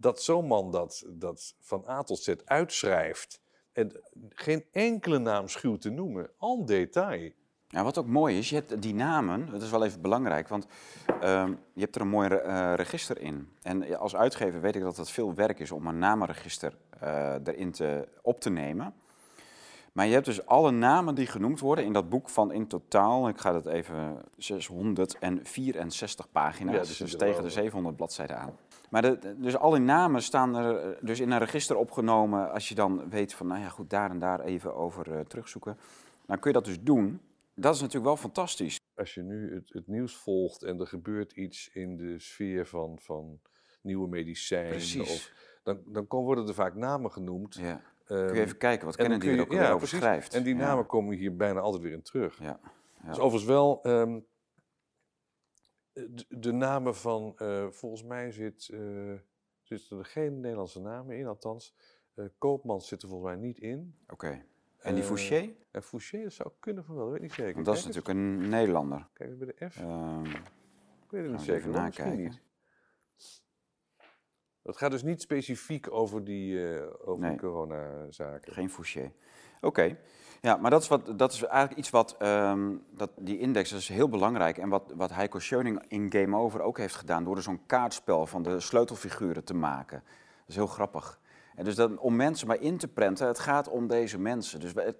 dat zo'n man dat, dat van A tot Z uitschrijft en geen enkele naam schuwt te noemen, al detail. Ja, wat ook mooi is, je hebt die namen, dat is wel even belangrijk, want uh, je hebt er een mooi uh, register in. En als uitgever weet ik dat het veel werk is om een namenregister uh, erin te, op te nemen. Maar je hebt dus alle namen die genoemd worden in dat boek van in totaal, ik ga dat even, 664 pagina's, ja, dus tegen de 700 bladzijden aan. Maar de, dus alle namen staan er eh, dus in een register opgenomen. Als je dan weet van, nou ja, goed, daar en daar even over uh, terugzoeken. Dan kun je dat dus doen. Dat is natuurlijk wel fantastisch. Als je nu het, het nieuws volgt en er gebeurt iets in de sfeer van, van nieuwe medicijnen, Precies. of, dan, dan worden er vaak namen genoemd. Ja. Ehm, Kun je even kijken wat en dan Kennedy kun er ook weer over precies. schrijft. En die Ja. namen komen hier bijna altijd weer in terug. Ja. Ja. Dus overigens wel ehm, de, de namen van, eh, volgens mij zit, eh, zitten er geen Nederlandse namen in, althans. eh Koopmans zit er volgens mij niet in. Oké. En die Eh, Fouché? En Fouché, dat zou kunnen van wel, dat weet ik niet zeker. Want dat is Kijk natuurlijk een Nederlander. Kijk eens bij de F. Ehm, ik weet het niet zeker. nakijken. niet. Het gaat dus niet specifiek over die, eh over Nee. coronazaken. geen Fouché. Oké. Ja, maar dat is, wat, dat is eigenlijk iets wat, ehm, dat, die index dat is heel belangrijk. En wat, wat Heiko Schöning in Game Over ook heeft gedaan, door er zo'n kaartspel van de sleutelfiguren te maken. Dat is heel grappig. En dus dat, om mensen maar in te prenten, het gaat om deze mensen. Dus het-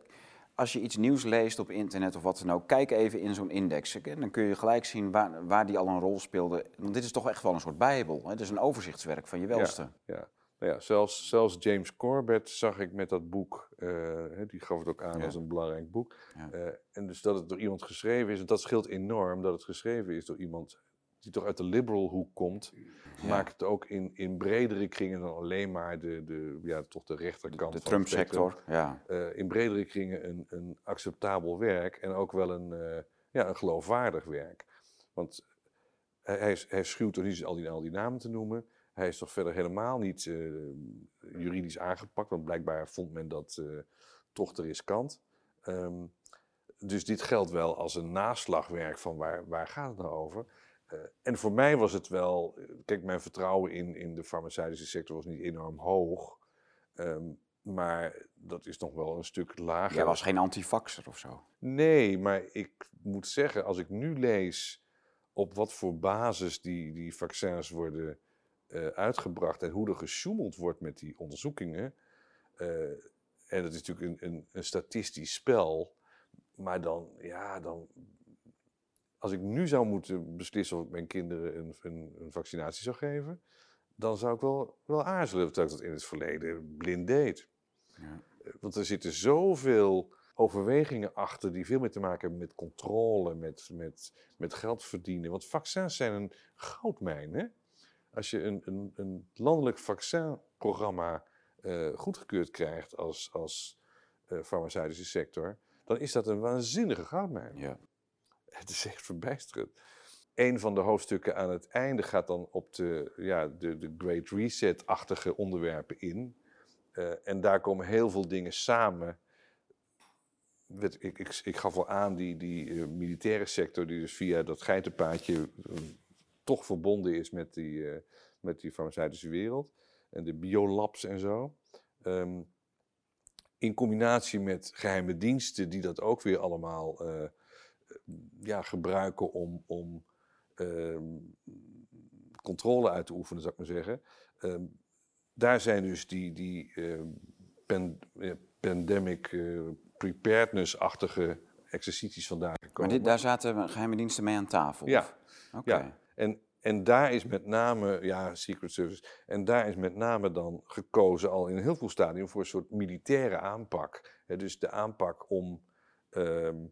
als je iets nieuws leest op internet of wat dan ook, kijk even in zo'n index. En dan kun je gelijk zien waar, waar die al een rol speelde. Want dit is toch echt wel een soort bijbel. Hè? Het is een overzichtswerk van je welste. Ja, nou ja zelfs, zelfs James Corbett zag ik met dat boek, eh, die gaf het ook aan Ja. als een belangrijk boek. Ja. Eh, en dus dat het door iemand geschreven is, en dat scheelt enorm dat het geschreven is door iemand die toch uit de liberal hoek komt, Ja. maakt het ook in, in bredere kringen dan alleen maar de, de, ja, toch de rechterkant De spectrum. Trump-sector, ja. eh, in bredere kringen een, een acceptabel werk en ook wel een, ja, een geloofwaardig werk. Want hij, hij, schuwt toch niet al die, al die namen te noemen. Hij is toch verder helemaal niet eh, juridisch aangepakt, want blijkbaar vond men dat eh, toch te riskant. Ehm, dus dit geldt wel als een naslagwerk van waar, waar gaat het nou over? Eh, en voor mij was het wel, kijk, mijn vertrouwen in, in de farmaceutische sector was niet enorm hoog. Ehm, maar dat is nog wel een stuk lager. Jij was geen antivaxer of zo. Nee, maar ik moet zeggen, als ik nu lees op wat voor basis die, die vaccins worden eh, uitgebracht en hoe er gesjoemeld wordt met die onderzoekingen. eh, en dat is natuurlijk een, een, een statistisch spel. Maar dan, ja, dan. Als ik nu zou moeten beslissen of ik mijn kinderen een, een, een vaccinatie zou geven, dan zou ik wel, wel aarzelen, terwijl ik dat in het verleden blind deed. Ja. Want er zitten zoveel overwegingen achter die veel meer te maken hebben met controle, met, met, met geld verdienen. Want vaccins zijn een goudmijn. Hè? Als je een, een, een landelijk vaccinprogramma eh, goedgekeurd krijgt als, als eh, farmaceutische sector, dan is dat een waanzinnige goudmijn. Ja. Het is echt verbijsterend. Een van de hoofdstukken aan het einde gaat dan op de, ja, de, de Great Reset-achtige onderwerpen in. Eh, en daar komen heel veel dingen samen. Ik, ik, ik gaf al aan, die, die militaire sector, die dus via dat geitenpaadje toch verbonden is met die, eh, met die farmaceutische wereld. En de biolabs en zo. Ehm, in combinatie met geheime diensten die dat ook weer allemaal eh, ja, gebruiken om, om ehm, controle uit te oefenen, zou ik maar zeggen. Ehm, daar zijn dus die, die eh, pandemic preparedness-achtige exercities vandaan Maar gekomen. dit, daar zaten geheime diensten mee aan tafel? Ja. Oké. Ja. En, en daar is met name, ja, Secret Service, en daar is met name dan gekozen al in heel veel stadium voor een soort militaire aanpak. Dus de aanpak om ehm,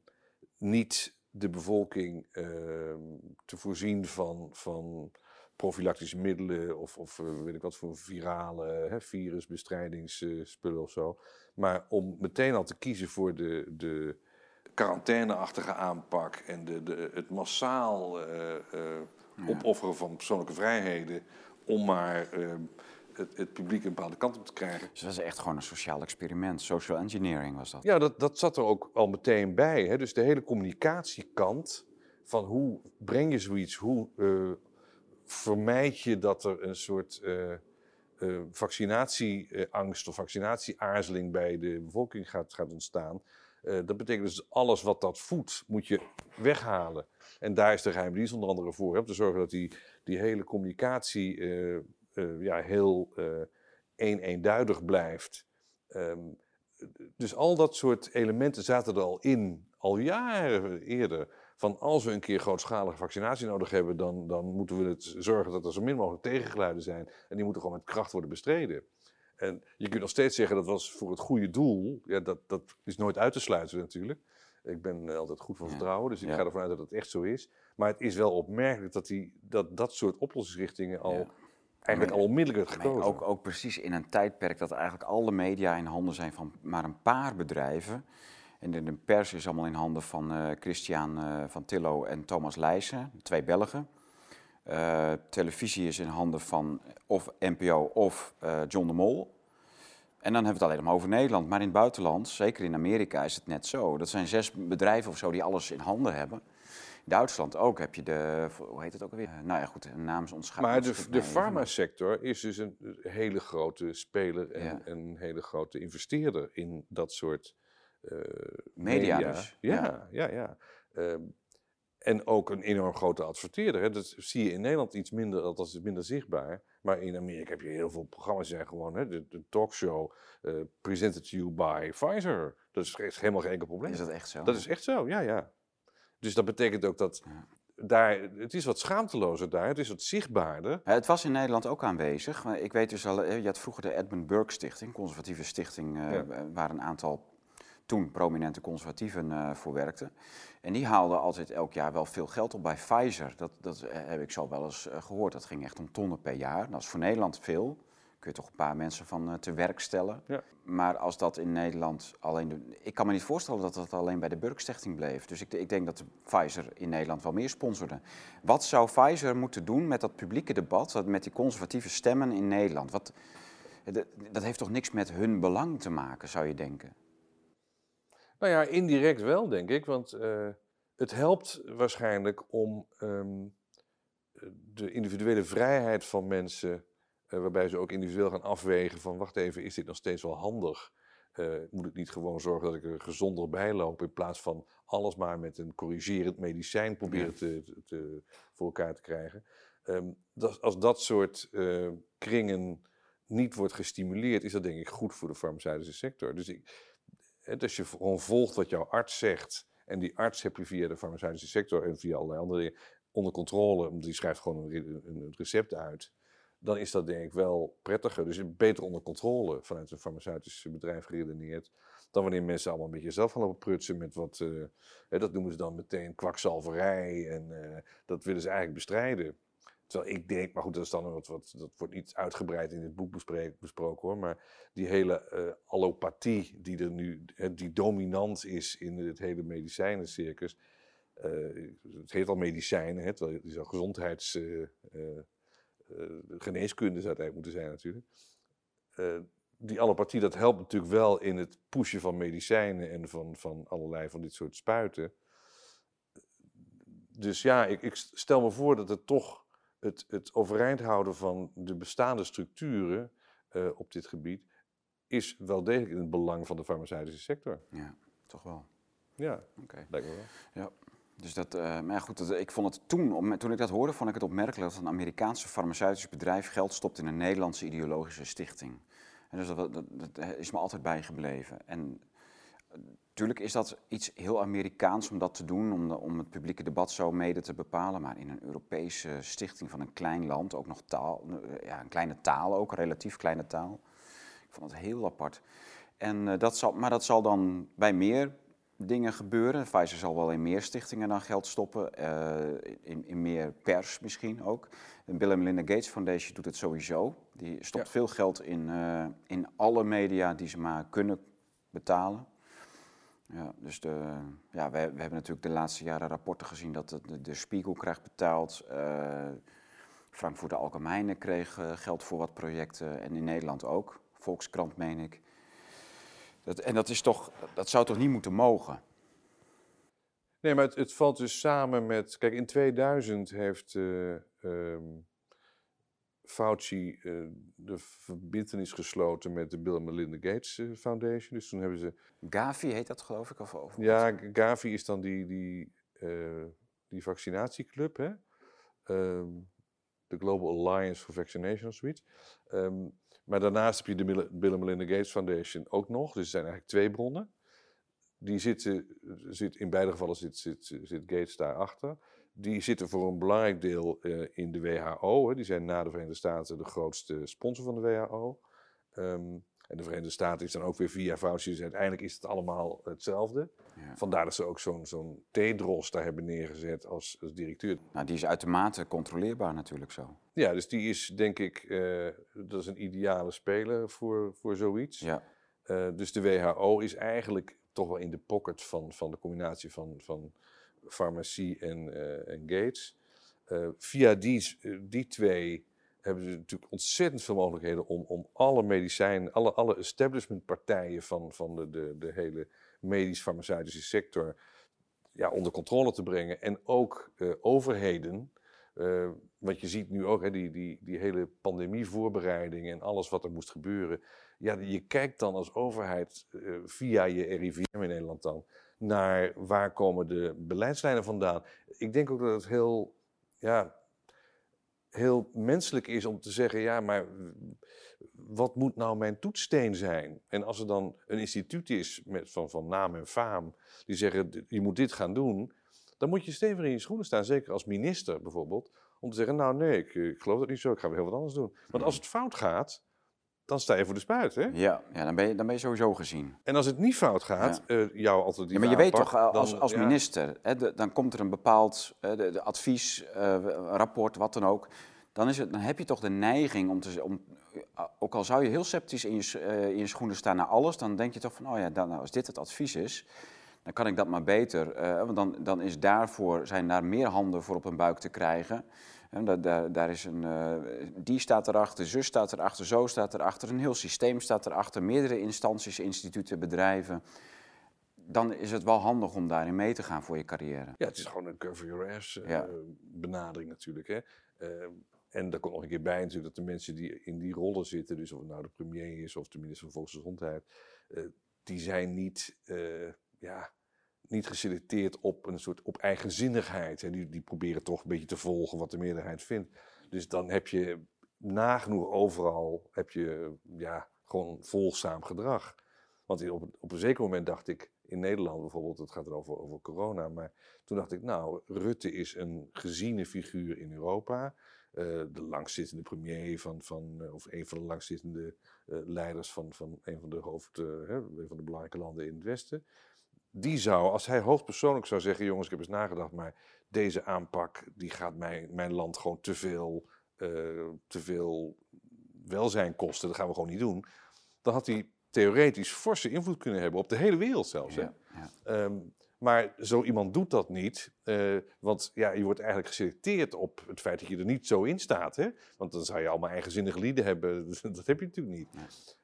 niet de bevolking ehm, te voorzien van, van profilactische middelen of, of eh, weet ik wat voor virale hè, virusbestrijdingsspullen of zo. Maar om meteen al te kiezen voor de, de quarantaineachtige aanpak en de, de, het massaal eh, eh, opofferen van persoonlijke vrijheden om maar eh, het, het publiek een bepaalde kant op te krijgen. Dus dat was echt gewoon een sociaal experiment. Social engineering was dat. Ja, dat, dat zat er ook al meteen bij. Hè? Dus de hele communicatiekant van hoe breng je zoiets, hoe eh, vermijd je dat er een soort eh, eh, vaccinatieangst of vaccinatieaarzeling bij de bevolking gaat, gaat ontstaan. Eh, dat betekent dus alles wat dat voedt, moet je weghalen. En daar is de geheime dienst onder andere voor. Om te zorgen dat die, die hele communicatie eh, eh, ja, heel eh een eenduidig blijft. Ehm, dus al dat soort elementen zaten er al in, al jaren eerder. Van als we een keer grootschalige vaccinatie nodig hebben, dan, dan moeten we het zorgen dat er zo min mogelijk tegengeluiden zijn. En die moeten gewoon met kracht worden bestreden. En je kunt nog steeds zeggen dat was voor het goede doel. Ja, dat, dat is nooit uit te sluiten natuurlijk. Ik ben altijd goed van vertrouwen, dus ik ga ervan uit dat het echt zo is. Maar het is wel opmerkelijk dat die, dat, dat soort oplossingsrichtingen al eigenlijk al onmiddellijk Nee, gekozen. ook, ook precies in een tijdperk dat eigenlijk alle media in handen zijn van maar een paar bedrijven. En de, de pers is allemaal in handen van eh, Christian eh, van Tillo en Thomas Leijsen, twee Belgen. Eh, televisie is in handen van of NPO of John de Mol. En dan hebben we het alleen maar over Nederland. Maar in het buitenland, zeker in Amerika, is het net zo. Dat zijn zes bedrijven of zo die alles in handen hebben. In Duitsland ook heb je de, hoe heet het ook alweer? Nou ja, goed, een naam is ontschapt. Maar de, de farmasector is dus een hele grote speler en Ja. een hele grote investeerder in dat soort eh, Media dus, Ja, ja, ja. Ehm, en ook een enorm grote adverteerder. Hè. Dat zie je in Nederland iets minder, althans is minder zichtbaar. Maar in Amerika heb je heel veel programma's zijn gewoon, hè, de, de talkshow, eh presented to you by Pfizer. Dat is, is helemaal geen enkel probleem. Is dat echt zo? Dat is echt zo, ja, ja. Dus dat betekent ook dat Ja. daar, het is wat schaamtelozer daar, het is wat zichtbaarder. Het was in Nederland ook aanwezig. Maar Ik weet dus al, eh, je had vroeger de Edmund Burke Stichting, conservatieve stichting, eh, Ja. waar een aantal toen prominente conservatieven eh, voor werkten. En die haalden altijd elk jaar wel veel geld op bij Pfizer. Dat, dat eh, heb ik zo wel eens eh, gehoord. Dat ging echt om tonnen per jaar. Dat is voor Nederland veel. Kun je toch een paar mensen van te werk stellen. Ja. Maar als dat in Nederland alleen... De, ik kan me niet voorstellen dat dat alleen bij de Burke Stichting bleef. Dus ik, ik denk dat Pfizer in Nederland wel meer sponsorde. Wat zou Pfizer moeten doen met dat publieke debat, met die conservatieve stemmen in Nederland? Wat, dat heeft toch niks met hun belang te maken, zou je denken? Nou ja, indirect wel, denk ik. Want eh, het helpt waarschijnlijk om ehm, de individuele vrijheid van mensen, eh, waarbij ze ook individueel gaan afwegen van, wacht even, is dit nog steeds wel handig? Eh, moet ik niet gewoon zorgen dat ik er gezonder bij loop, in plaats van alles maar met een corrigerend medicijn proberen te, te, te- voor elkaar te krijgen? Ehm, dat, als dat soort kringen niet wordt gestimuleerd, is dat denk ik goed voor de farmaceutische sector. Dus ik, Dus je gewoon volgt wat jouw arts zegt. En die arts heb je via de farmaceutische sector en via allerlei andere dingen onder controle. Want die schrijft gewoon een, re- een recept uit. Dan is dat denk ik wel prettiger. Dus beter onder controle vanuit een farmaceutisch bedrijf geredeneerd. Dan wanneer mensen allemaal een beetje zelf gaan lopen prutsen met wat. eh, dat noemen ze dan meteen kwakzalverij. En eh, dat willen ze eigenlijk bestrijden. Terwijl ik denk, maar goed, dat, is dan wat, wat, dat wordt niet uitgebreid in dit boek besproken hoor. Maar die hele eh, allopathie die er nu, die dominant is in het hele medicijnencircus. eh, het heet al medicijnen, hè, terwijl al gezondheids... eh, eh, geneeskunde zou het eigenlijk moeten zijn natuurlijk. Die allopathie, dat helpt natuurlijk wel in het pushen van medicijnen en van, van allerlei van dit soort spuiten. Dus ja, ik, ik stel me voor dat het toch het, het overeind houden van de bestaande structuren eh, op dit gebied is wel degelijk in het belang van de farmaceutische sector. Ja, toch wel. Ja, Oké. lijkt me wel. Dus dat, eh, maar ja, goed, dat- ik vond het toen, toen ik dat hoorde, vond ik het opmerkelijk dat een Amerikaanse farmaceutisch bedrijf geld stopt in een Nederlandse ideologische stichting. En dus dat, dat, dat is me altijd bijgebleven. En natuurlijk is dat iets heel Amerikaans om dat te doen, om, de- om het publieke debat zo mede te bepalen. Maar in een Europese stichting van een klein land, ook nog taal, eh, ja, een kleine taal ook, een relatief kleine taal. Ik vond het heel apart. En, eh, dat zal, maar dat zal dan bij meer dingen gebeuren. Pfizer zal wel in meer stichtingen dan geld stoppen, eh, in, in meer pers misschien ook. De Bill en Melinda Gates Foundation doet het sowieso. Die stopt Ja. veel geld in, in alle media die ze maar kunnen betalen. Ja, dus de, ja, we, hebben natuurlijk de laatste jaren rapporten gezien dat de, de, Spiegel krijgt betaald. eh Frankfurter Allgemeine kreeg eh, geld voor wat projecten en in Nederland ook. Volkskrant, meen ik. Dat, en dat, is toch, dat zou toch niet moeten mogen? Nee, maar het, het valt dus samen met. Kijk, in 2000 heeft eh ehm, Fauci eh, de verbintenis gesloten met de Bill Melinda Gates eh, Foundation. Dus toen hebben ze. Gavi heet dat, geloof ik? Of, of Ja, Gavi is dan die, die, eh, die vaccinatieclub, hè? Ehm, de Global Alliance for Vaccination of zoiets. Ehm, maar daarnaast heb je de Bill en Melinda Gates Foundation ook nog. Dus er zijn eigenlijk twee bronnen. Die zitten, zit, in beide gevallen zit, zit, zit Gates daarachter. Die zitten voor een belangrijk deel eh, in de WHO. Hè. Die zijn na de Verenigde Staten de grootste sponsor van de WHO. Ehm, En de Verenigde Staten is dan ook weer via Fauci. Dus uiteindelijk is het allemaal hetzelfde. Ja. Vandaar dat ze ook zo'n zo'n Tedros daar hebben neergezet als, als directeur. Nou, die is uitermate controleerbaar natuurlijk zo. Ja, dus die is denk ik, eh, dat is een ideale speler voor, voor zoiets. Ja. Eh, dus de WHO is eigenlijk toch wel in de pocket van, van de combinatie van, van farmacie en, eh, Gates. Eh, via die, eh, die twee hebben ze natuurlijk ontzettend veel mogelijkheden om, om alle medicijnen, alle, alle establishmentpartijen van, van de, de, de hele medisch-farmaceutische sector ja, onder controle te brengen. En ook overheden. want je ziet nu ook hè, die, die, die hele pandemievoorbereiding en alles wat er moest gebeuren. Ja, je kijkt dan als overheid via je RIVM in Nederland dan naar waar komen de beleidslijnen vandaan. Ik denk ook dat het heel, ja, heel menselijk is om te zeggen, ja, maar wat moet nou mijn toetssteen zijn? En als er dan een instituut is met, van, van naam en faam, die zeggen, je moet dit gaan doen, dan moet je stevig in je schoenen staan, zeker als minister bijvoorbeeld, om te zeggen, nou nee, ik, ik geloof dat niet zo, ik ga weer heel wat anders doen. Want als het fout gaat, dan sta je voor de spuit, hè? Ja, ja dan, ben je, dan ben je sowieso gezien. En als het niet fout gaat, eh, jouw alternatieve Ja, maar je weet toch, eh, als, dan- als ja. minister, hè, de- dan komt er een bepaald eh, de, de advies, eh, rapport, wat dan ook. Dan, is het, dan heb je toch de neiging om te... Om, ook al zou je heel sceptisch in je, in je schoenen staan naar alles, dan denk je toch van, oh ja, dan, nou, als dit het advies is, dan kan ik dat maar beter. want dan, dan is daarvoor, zijn daar meer handen voor op een buik te krijgen. En daar, daar, daar is een, eh, die staat erachter, zus staat erachter, zo staat erachter, een heel systeem staat erachter, meerdere instanties, instituten, bedrijven. Dan is het wel handig om daarin mee te gaan voor je carrière. Ja, het is gewoon een cover your ass eh, Ja. benadering natuurlijk. Hè? Eh, en daar komt nog een keer bij natuurlijk dat de mensen die in die rollen zitten, dus of het nou de premier is of de minister van Volksgezondheid, die zijn niet, ja, niet geselecteerd op een soort op eigenzinnigheid. En die, die proberen toch een beetje te volgen wat de meerderheid vindt. Dus dan heb je nagenoeg overal heb je, ja, gewoon volgzaam gedrag. Want op, op een zeker moment dacht ik, in Nederland bijvoorbeeld, het gaat er over, over corona, maar toen dacht ik, nou, Rutte is een geziene figuur in Europa. Eh, de langzittende premier van, van eh, of een van de langzittende eh, leiders van, van een van de hoofd, hè, een van de belangrijke landen in het Westen. Die zou, als hij hoogpersoonlijk zou zeggen, jongens, ik heb eens nagedacht, maar deze aanpak, die gaat mijn, mijn land gewoon te veel, eh, te veel welzijn kosten, dat gaan we gewoon niet doen. Dan had hij theoretisch forse invloed kunnen hebben op de hele wereld zelfs. Hè? Ja, ja. Ehm, maar zo iemand doet dat niet. eh, want ja, je wordt eigenlijk geselecteerd op het feit dat je er niet zo in staat. Hè? Want dan zou je allemaal eigenzinnige lieden hebben. Dat heb je natuurlijk niet.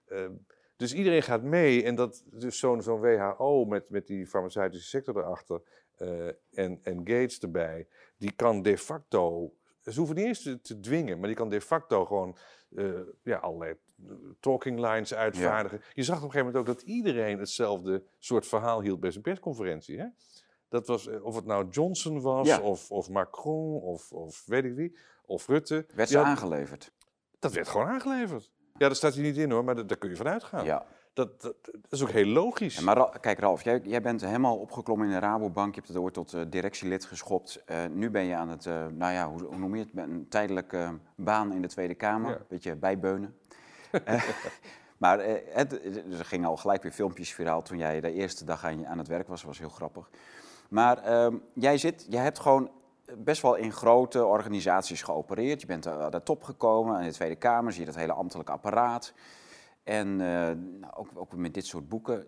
Ehm, dus iedereen gaat mee. En dat, dus zo'n zo'n WHO met, met die farmaceutische sector erachter eh, en, en Gates erbij, die kan de facto. Ze hoeven niet eens te, te dwingen, maar die kan de facto gewoon eh, ja, allerlei eh, talking lines uitvaardigen. Je zag op een gegeven moment ook dat iedereen hetzelfde soort verhaal hield bij zijn persconferentie. Hè? Dat was, of het nou Johnson was, Ja. of, of Macron, of, of weet ik wie, of Rutte. Werd ze had- aangeleverd? Dat werd gewoon aangeleverd. Ja, daar staat hij niet in hoor, maar dat- daar kun je vanuit gaan. Ja. Dat, dat, dat is ook heel logisch. Ja, maar Ra- kijk Ralf, jij, jij bent helemaal opgeklommen in de Rabobank. Je hebt het ooit tot eh, directielid geschopt. Eh, nu ben je aan het, eh, nou ja, hoe, hoe noem je het? Een tijdelijke baan in de Tweede Kamer. Ja. Beetje bijbeunen. Maar het, er gingen al gelijk weer filmpjes viraal toen jij de eerste dag aan, je- aan het werk was. Dat was heel grappig. Maar ehm, jij, zit, jij hebt gewoon best wel in grote organisaties geopereerd. Je bent aan de top gekomen, in de Tweede Kamer zie je dat hele ambtelijke apparaat. En eh, nou, ook, ook met dit soort boeken.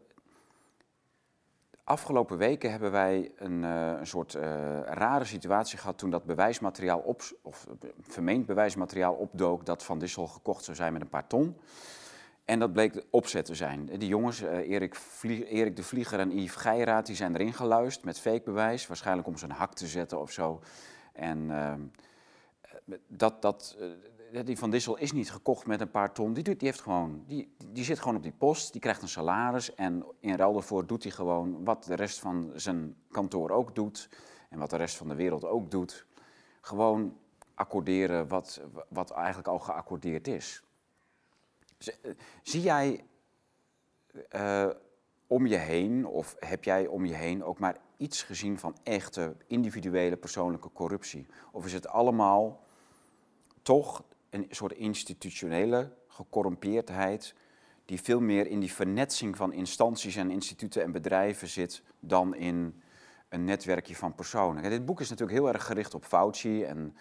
Afgelopen weken hebben wij een, eh, een soort eh, rare situatie gehad toen dat bewijsmateriaal op, of eh, vermeend bewijsmateriaal opdook dat Van Dissel gekocht zou zijn met een paar ton. En dat bleek opzet te zijn. Die jongens, eh, Erik, Erik de Vlieger en Yves Geiraat, die zijn erin geluisterd met fake bewijs. Waarschijnlijk om zijn hak te zetten of zo. En ehm, eh, dat, dat, eh, die Van Dissel is niet gekocht met een paar ton. Die, doet, die, heeft gewoon, die, die zit gewoon op die post, die krijgt een salaris. En in ruil daarvoor doet hij gewoon wat de rest van zijn kantoor ook doet. En wat de rest van de wereld ook doet. Gewoon accorderen wat, wat eigenlijk al geaccordeerd is. Eh, Zie jij eh, om je heen, of heb jij om je heen ook maar iets gezien van echte individuele persoonlijke corruptie? Of is het allemaal toch een soort institutionele gecorrumpeerdheid die veel meer in die vernetsing van instanties en instituten en bedrijven zit dan in een netwerkje van personen. Dit boek is natuurlijk heel erg gericht op Fauci en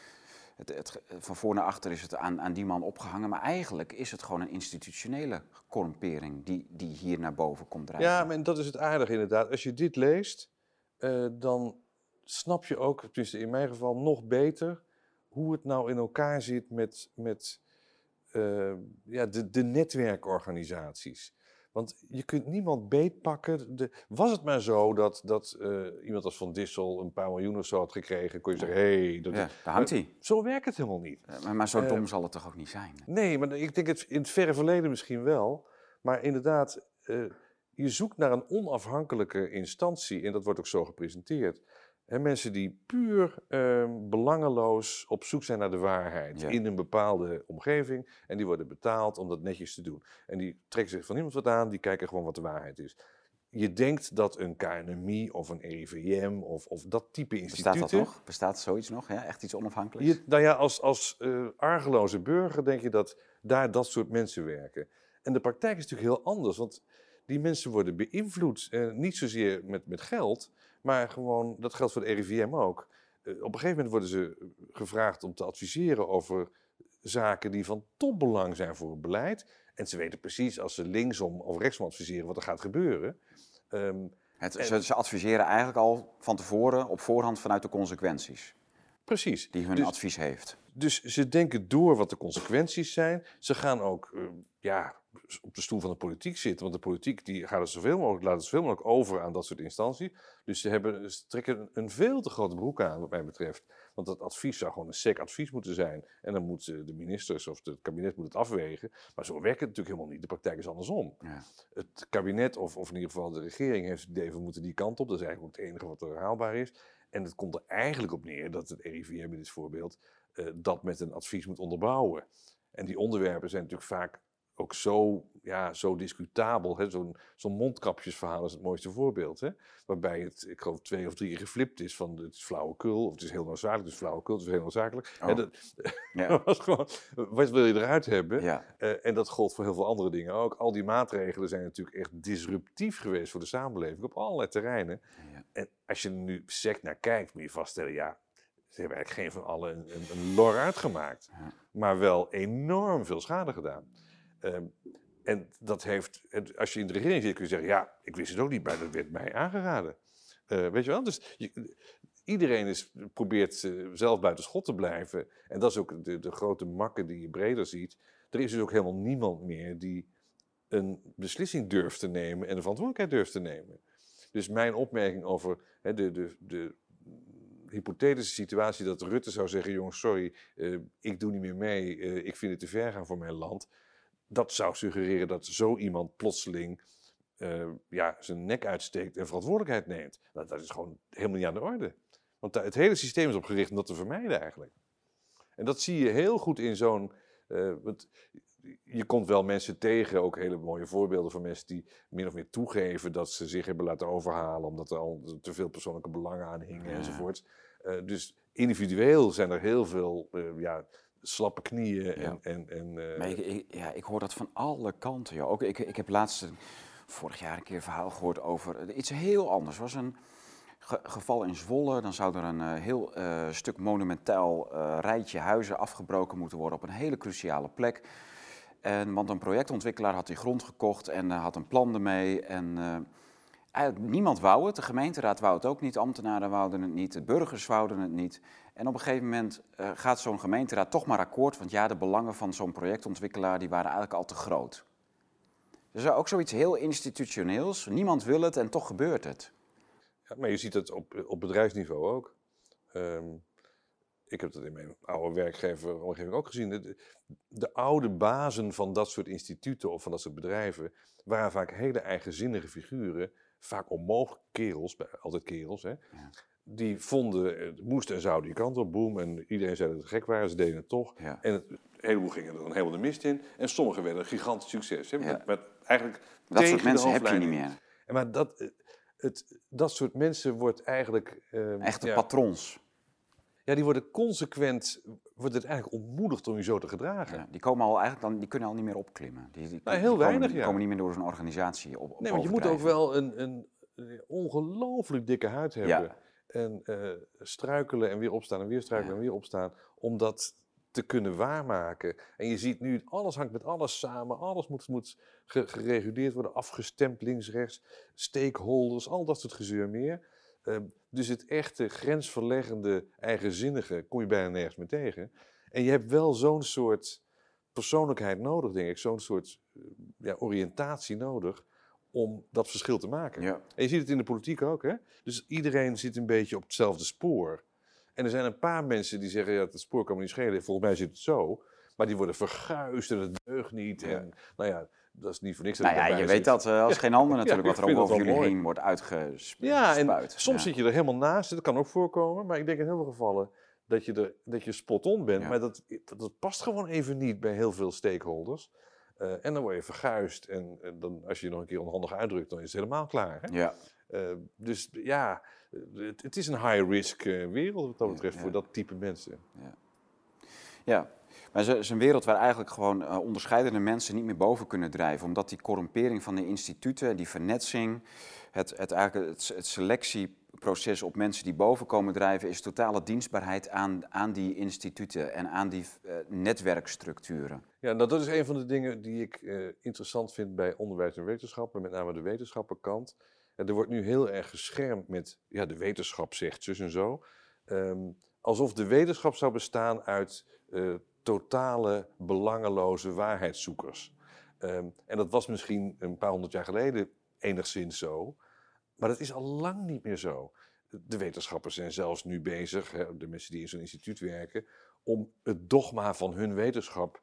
het, van voor naar achter is het aan, aan die man opgehangen. Maar eigenlijk is het gewoon een institutionele corrumpering die, die hier naar boven komt drijven. Ja, maar dat is het aardige inderdaad. Als je dit leest, uh, dan snap je ook, tenminste in mijn geval, nog beter hoe het nou in elkaar zit met, met uh, ja, de, de netwerkorganisaties. Want je kunt niemand beetpakken. De, was het maar zo dat, dat uh, iemand als Van Dissel een paar miljoen of zo had gekregen, kon je zeggen, hé, hey, dat, ja, daar hangt hij. Zo werkt het helemaal niet. Uh, maar, maar, zo dom zal het toch ook niet zijn? Nee, maar ik denk het in het verre verleden misschien wel. Maar inderdaad, je zoekt naar een onafhankelijke instantie, en dat wordt ook zo gepresenteerd. He, mensen die puur uh, belangeloos op zoek zijn naar de waarheid in een bepaalde omgeving. En die worden betaald om dat netjes te doen. En die trekken zich van niemand wat aan, die kijken gewoon wat de waarheid is. Je denkt dat een KNMI of een EVM of, of dat type instituten... Bestaat dat nog? Bestaat zoiets nog? Ja, echt iets onafhankelijks? Je, nou ja, als, als uh, argeloze burger denk je dat daar dat soort mensen werken. En de praktijk is natuurlijk heel anders, want die mensen worden beïnvloed. Uh, niet zozeer met, met geld, maar gewoon, dat geldt voor de RIVM ook. Uh, op een gegeven moment worden ze gevraagd om te adviseren over zaken die van topbelang zijn voor het beleid. En ze weten precies als ze linksom of rechtsom adviseren wat er gaat gebeuren. Um, het, en, ze, adviseren eigenlijk al van tevoren, op voorhand vanuit de consequenties. Precies. Die hun dus, advies heeft. Dus ze denken door wat de consequenties zijn. Ze gaan ook, uh, ja, op de stoel van de politiek zitten. Want de politiek die gaat het zoveel mogelijk, laat het zoveel mogelijk over aan dat soort instanties. Dus ze, hebben, ze trekken een veel te grote broek aan, wat mij betreft. Want dat advies zou gewoon een sec advies moeten zijn. En dan moeten de ministers of het kabinet moet het afwegen. Maar zo werkt het natuurlijk helemaal niet. De praktijk is andersom. Ja. Het kabinet, of, of in ieder geval de regering, heeft het idee we moeten die kant op. Dat is eigenlijk ook het enige wat er haalbaar is. En het komt er eigenlijk op neer dat het RIVM in dit voorbeeld uh, dat met een advies moet onderbouwen. En die onderwerpen zijn natuurlijk vaak ook zo, ja, zo discutabel. Zo'n zo mondkapjesverhaal is het mooiste voorbeeld. Hè? Waarbij het, ik geloof, twee of drie geflipt is van het is flauwekul, of het is heel noodzakelijk, het is flauwekul, het is heel noodzakelijk. Oh. dat, ja. was gewoon, wat wil je eruit hebben? Ja. Uh, en dat gold voor heel veel andere dingen ook. Al die maatregelen zijn natuurlijk echt disruptief geweest voor de samenleving op allerlei terreinen. Ja. En als je er nu sec naar kijkt, moet je vaststellen, ja, ze hebben eigenlijk geen van allen een, een, een lor uitgemaakt. Maar wel enorm veel schade gedaan. Um, en dat heeft, als je in de regering zit, kun je zeggen: Ja, ik wist het ook niet, maar dat werd mij aangeraden. Uh, weet je wel? Dus iedereen is, probeert zelf buiten schot te blijven. En dat is ook de, de grote makke die je breder ziet. Er is dus ook helemaal niemand meer die een beslissing durft te nemen en de verantwoordelijkheid durft te nemen. Dus mijn opmerking over hè, de, de, de hypothetische situatie dat Rutte zou zeggen: jongens, sorry, uh, ik doe niet meer mee, uh, ik vind het te ver gaan voor mijn land dat zou suggereren dat zo iemand plotseling uh, ja, zijn nek uitsteekt en verantwoordelijkheid neemt. Dat, dat is gewoon helemaal niet aan de orde. Want het hele systeem is opgericht om dat te vermijden eigenlijk. En dat zie je heel goed in zo'n. Uh, je komt wel mensen tegen, ook hele mooie voorbeelden van mensen die min of meer toegeven dat ze zich hebben laten overhalen omdat er al te veel persoonlijke belangen aan hingen ja. enzovoort. Uh, dus individueel zijn er heel veel ja, slappe knieën. En, en, en, uh... maar ik, ja, ik hoor dat van alle kanten. Ja. Ook, ik, ik heb laatst vorig jaar een keer een verhaal gehoord over iets heel anders. was een ge geval in Zwolle. Dan zou er een uh, heel uh, stuk monumentaal rijtje huizen afgebroken moeten worden op een hele cruciale plek. En, want een projectontwikkelaar had die grond gekocht en had een plan ermee. En eigenlijk niemand wou het. De gemeenteraad wou het ook niet, ambtenaren wouden het niet, de burgers wouden het niet. En op een gegeven moment uh, gaat zo'n gemeenteraad toch maar akkoord, want ja, de belangen van zo'n projectontwikkelaar die waren eigenlijk al te groot. Dus ook zoiets heel institutioneels. Niemand wil het en toch gebeurt het. Ja, maar je ziet het op, op bedrijfsniveau ook. Um, ik heb dat in mijn oude werkgever omgeving ook gezien. De, de, oude bazen van dat soort instituten of van dat soort bedrijven waren vaak hele eigenzinnige figuren. Vaak onmogelijk kerels, altijd kerels. Hè? Ja die vonden, het moest en zou die kant op, boom. En iedereen zei dat het gek waren, ze deden het toch. En het, een heleboel gingen er dan helemaal de mist in. En sommigen werden een gigantisch succes. Hè? Met, met eigenlijk dat soort mensen heb je niet meer. En maar dat, het, dat soort mensen wordt eigenlijk... Uh, Echte patrons. Ja, die worden consequent, wordt het eigenlijk ontmoedigd om je zo te gedragen. Ja, die, komen al eigenlijk dan, die kunnen al niet meer opklimmen. Die, die, Nou, heel die weinig, komen, die ja. komen niet meer door zo'n organisatie op, op Nee, want je moet ook wel een, een, een ongelooflijk dikke huid hebben. En eh, struikelen en weer opstaan en weer struikelen Ja. en weer opstaan. Om dat te kunnen waarmaken. En je ziet nu, alles hangt met alles samen. Alles moet, moet ge- gereguleerd worden, afgestemd links, rechts. Stakeholders, al dat soort gezeur meer. Ehm, dus het echte grensverleggende, eigenzinnige kom je bijna nergens meer tegen. En je hebt wel zo'n soort persoonlijkheid nodig, denk ik. Zo'n soort eh, ja, oriëntatie nodig om dat verschil te maken. Ja. En je ziet het in de politiek ook, hè? Dus iedereen zit een beetje op hetzelfde spoor. En er zijn een paar mensen die zeggen, ja, het spoor kan me niet schelen. Volgens mij zit het zo. Maar die worden verguisd en het deugt niet. Ja. En nou ja, dat is niet voor niks dat Nou ja, je daarbij weet zit. dat eh, als geen ander natuurlijk, Ja, wat er ook over jullie mooi. heen wordt uitgespuit. Ja, en soms zit je er helemaal naast. Dat kan ook voorkomen. Maar ik denk in heel veel gevallen dat je, er, dat je spot on bent. Maar dat, dat, dat past gewoon even niet bij heel veel stakeholders. Eh, en dan word je verguisd. En, en dan, als je je nog een keer onhandig uitdrukt, dan is het helemaal klaar. Hè? Ja, Eh, dus ja, het, het is een high-risk eh, wereld wat dat Ja, betreft ja. voor dat type mensen. ja. Maar het is een wereld waar eigenlijk gewoon onderscheidende mensen niet meer boven kunnen drijven. Omdat die corrumpering van de instituten, die vernetsing, het, het, eigenlijk het, het selectieproces op mensen die boven komen drijven, is totale dienstbaarheid aan, aan die instituten en aan die eh, netwerkstructuren. Ja, dat is een van de dingen die ik eh, interessant vind bij onderwijs en wetenschap, maar met name de wetenschappenkant. Eh, er wordt nu heel erg geschermd met, ja, de wetenschap zegt zus en zo. Ehm, alsof de wetenschap zou bestaan uit eh, totale, belangeloze waarheidszoekers. Ehm, en dat was misschien een paar honderd jaar geleden enigszins zo, maar dat is al lang niet meer zo. De wetenschappers zijn zelfs nu bezig, hè, de mensen die in zo'n instituut werken, om het dogma van hun wetenschap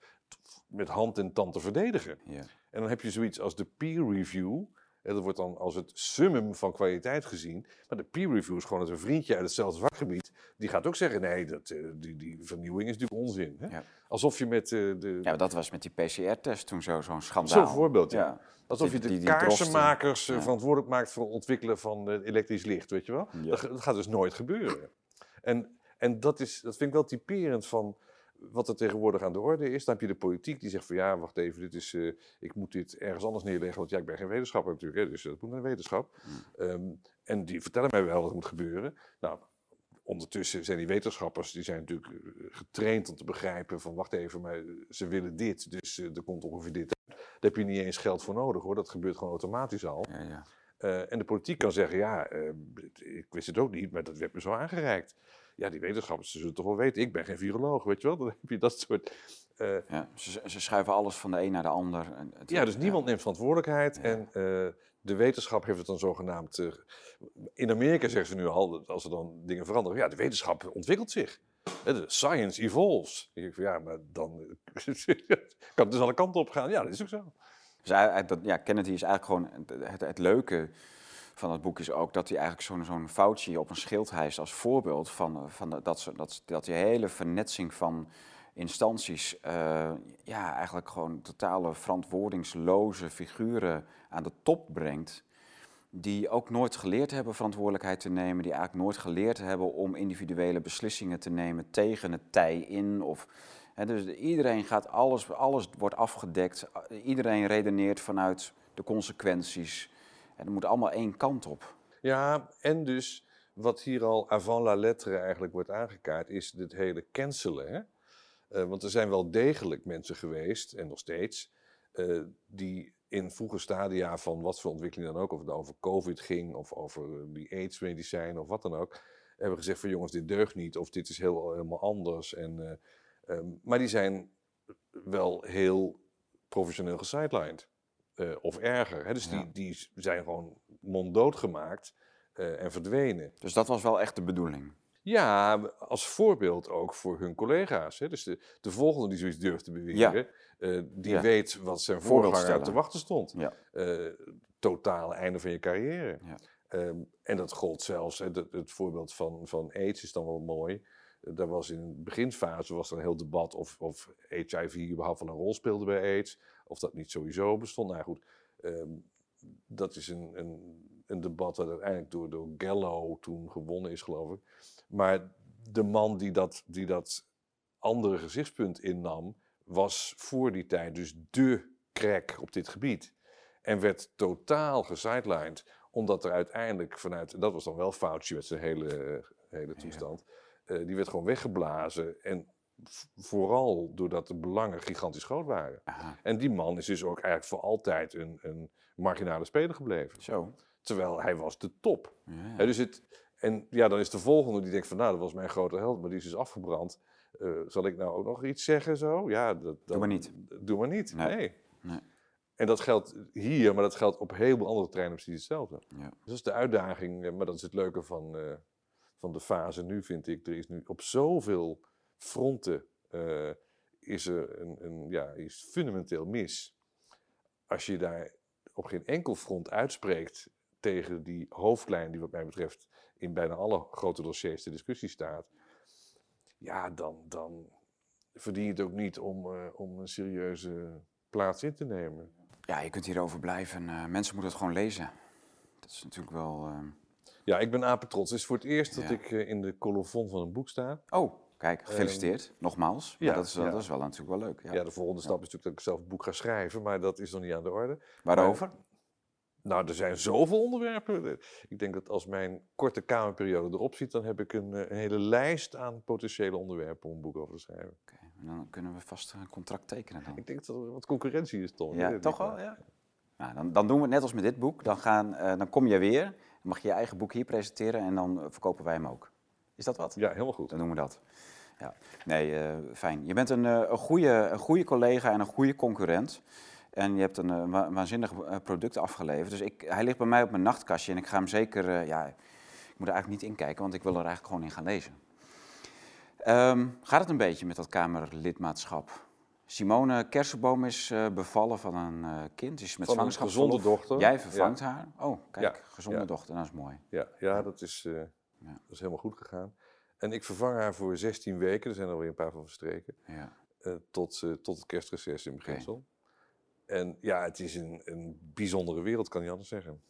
met hand en tand te verdedigen. Ja. En dan heb je zoiets als de peer review. En dat wordt dan als het summum van kwaliteit gezien. Maar de peer review is gewoon dat een vriendje uit hetzelfde vakgebied. Die gaat ook zeggen: nee, dat, eh, die, die vernieuwing is natuurlijk onzin. Hè? Ja. Alsof je met eh, de. ja, dat was met die PCR-test toen zo- zo'n schandaal. Zo'n voorbeeld, ja. Ja. Alsof je de die- die kaarsenmakers eh, verantwoordelijk maakt voor het ontwikkelen van elektrisch licht, weet je wel? Ja. Dat, dat gaat dus nooit gebeuren. En, en dat, is, dat vind ik wel typerend van wat er tegenwoordig aan de orde is. Dan heb je de politiek die zegt van ja, wacht even, dit is, eh, ik moet dit ergens anders neerleggen. Want ja, ik ben geen wetenschapper natuurlijk, hè, dus dat moet naar de wetenschap. Ehm, en die vertellen mij wel wat moet gebeuren. Nou, ondertussen zijn die wetenschappers, die zijn natuurlijk eh, getraind om te begrijpen van wacht even, maar eh, ze willen dit, dus er komt ongeveer dit uit. Daar heb je niet eens geld voor nodig hoor, dat gebeurt gewoon automatisch al. Ja, ja. En de politiek kan zeggen, ja, ik wist het ook niet, maar dat werd me zo aangereikt. Ja, die wetenschappers ze zullen toch wel weten, ik ben geen viroloog, weet je wel. Dan heb je dat soort... eh, Ja, ze, ze schuiven alles van de een naar de ander. Het- ja, dus niemand neemt verantwoordelijkheid Ja. en eh, de wetenschap heeft het dan zogenaamd... eh, in Amerika zeggen ze nu al, dat als er dan dingen veranderen, ja, de wetenschap ontwikkelt zich. De science evolves. Ik denk van, ja, maar dan kan het dus alle kanten op gaan. Ja, dat is ook zo. Dus ja, Kennedy is eigenlijk gewoon. Het, het, het leuke van het boek is ook dat hij eigenlijk zo'n zo'n foutje op een schild hijst als voorbeeld van, van dat, ze- dat, dat die hele vernetsing van instanties. eh, ja, eigenlijk gewoon totale verantwoordingsloze figuren aan de top brengt. Die ook nooit geleerd hebben verantwoordelijkheid te nemen. Die eigenlijk nooit geleerd hebben om individuele beslissingen te nemen tegen het tij in. Of, hè, dus iedereen gaat alles, alles wordt afgedekt. Iedereen redeneert vanuit de consequenties. En er moet allemaal één kant op. Ja, en dus wat hier al avant la lettre eigenlijk wordt aangekaart, is dit hele cancelen. Hè? Eh, want er zijn wel degelijk mensen geweest, en nog steeds, eh, die in vroege stadia van wat voor ontwikkeling dan ook, of het nou over COVID ging, of over eh, die AIDS-medicijn, of wat dan ook, hebben gezegd van jongens, dit deugt niet, of dit is heel, helemaal anders. En, eh, ehm, maar die zijn wel heel professioneel gesidelined. Eh, of erger. Hè? Dus Ja. die, die zijn gewoon monddood gemaakt eh, en verdwenen. Dus dat was wel echt de bedoeling. Ja, als voorbeeld ook voor hun collega's. Hè? Dus de, de volgende die zoiets durft te beweren, eh, die Ja. weet wat zijn voorganger te wachten stond. Totale einde van je carrière. Ja. Ehm, en dat gold zelfs, hè, het, het voorbeeld van, van AIDS is dan wel mooi. Daar was in de beginfase was er een heel debat of, of HIV überhaupt wel een rol speelde bij AIDS. Of dat niet sowieso bestond. Nou goed, ehm, dat is een, een, een debat dat uiteindelijk door, door Gallo toen gewonnen is, geloof ik. Maar de man die dat, die dat andere gezichtspunt innam, was voor die tijd dus dé crack op dit gebied. En werd totaal gesidelined, omdat er uiteindelijk vanuit, dat was dan wel Fauci met zijn hele, hele toestand, eh, die werd gewoon weggeblazen. En vooral doordat de belangen gigantisch groot waren. Aha. En die man is dus ook eigenlijk voor altijd een, een marginale speler gebleven. Zo. Terwijl hij was de top. Ja. Dus het, en ja, dan is de volgende die denkt van, nou, dat was mijn grote held, maar die is dus afgebrand. Eh, zal ik nou ook nog iets zeggen zo? Ja, dat, dat- Doe maar niet. Doe maar niet, Nee. nee. Nee. En dat geldt hier, maar dat geldt op heel veel andere terreinen precies hetzelfde. Ja. Dus dat is de uitdaging, eh, maar dat is het leuke van, eh, van de fase nu, vind ik. Er is nu op zoveel fronten eh, is er een, een, ja, is fundamenteel mis. Als je daar op geen enkel front uitspreekt tegen die hoofdlijn die wat mij betreft in bijna alle grote dossiers ter discussie staat, ja, dan, dan verdien je het ook niet om, eh, om een serieuze plaats in te nemen. ja, je kunt hierover blijven. eh, mensen moeten het gewoon lezen. Dat is natuurlijk wel... Ja, ik ben apetrots. Het is voor het eerst dat ik in de colofon van een boek sta. Oh, kijk, gefeliciteerd. Nogmaals. Maar ja, dat, is, ja. dat is wel natuurlijk wel leuk. Ja. Ja, de volgende stap is natuurlijk dat ik zelf een boek ga schrijven, maar dat is nog niet aan de orde. Waarover? Nou, er zijn zoveel onderwerpen. Ik denk dat als mijn korte kamerperiode erop zit, dan heb ik een, eh, een hele lijst aan potentiële onderwerpen om een boek over te schrijven. Oké, en dan kunnen we vast een contract tekenen dan. Ik denk dat er wat concurrentie is, Tom. Ja, toch wel? Ja. Nou, dan, dan doen we het net als met dit boek. Dan, gaan, eh, dan kom je weer, dan mag je je eigen boek hier presenteren en dan eh, verkopen wij hem ook. Is dat wat? Ja, helemaal goed. Dan doen we dat. Ja. Nee, eh, fijn. Je bent een, eh, een, goede, een goede collega en een goede concurrent. En je hebt een eh, wa- waanzinnig product afgeleverd. Dus ik, hij ligt bij mij op mijn nachtkastje en ik ga hem zeker... ja, ik moet er eigenlijk niet in kijken, want ik wil er eigenlijk gewoon in gaan lezen. Ehm, gaat het een beetje met dat Kamerlidmaatschap? Simone Kersenboom is bevallen van een eh, kind. Is met Van een gezonde dochter. Jij vervangt haar. Oh, kijk, Ja, gezonde ja. dochter, dat is mooi. Ja, ja, dat, is, dat is helemaal goed gegaan. En ik vervang haar voor 16 weken, er zijn er alweer een paar van verstreken, Ja. eh, tot, eh, tot het kerstreces in beginsel. En ja, het is een, een bijzondere wereld, kan je anders zeggen.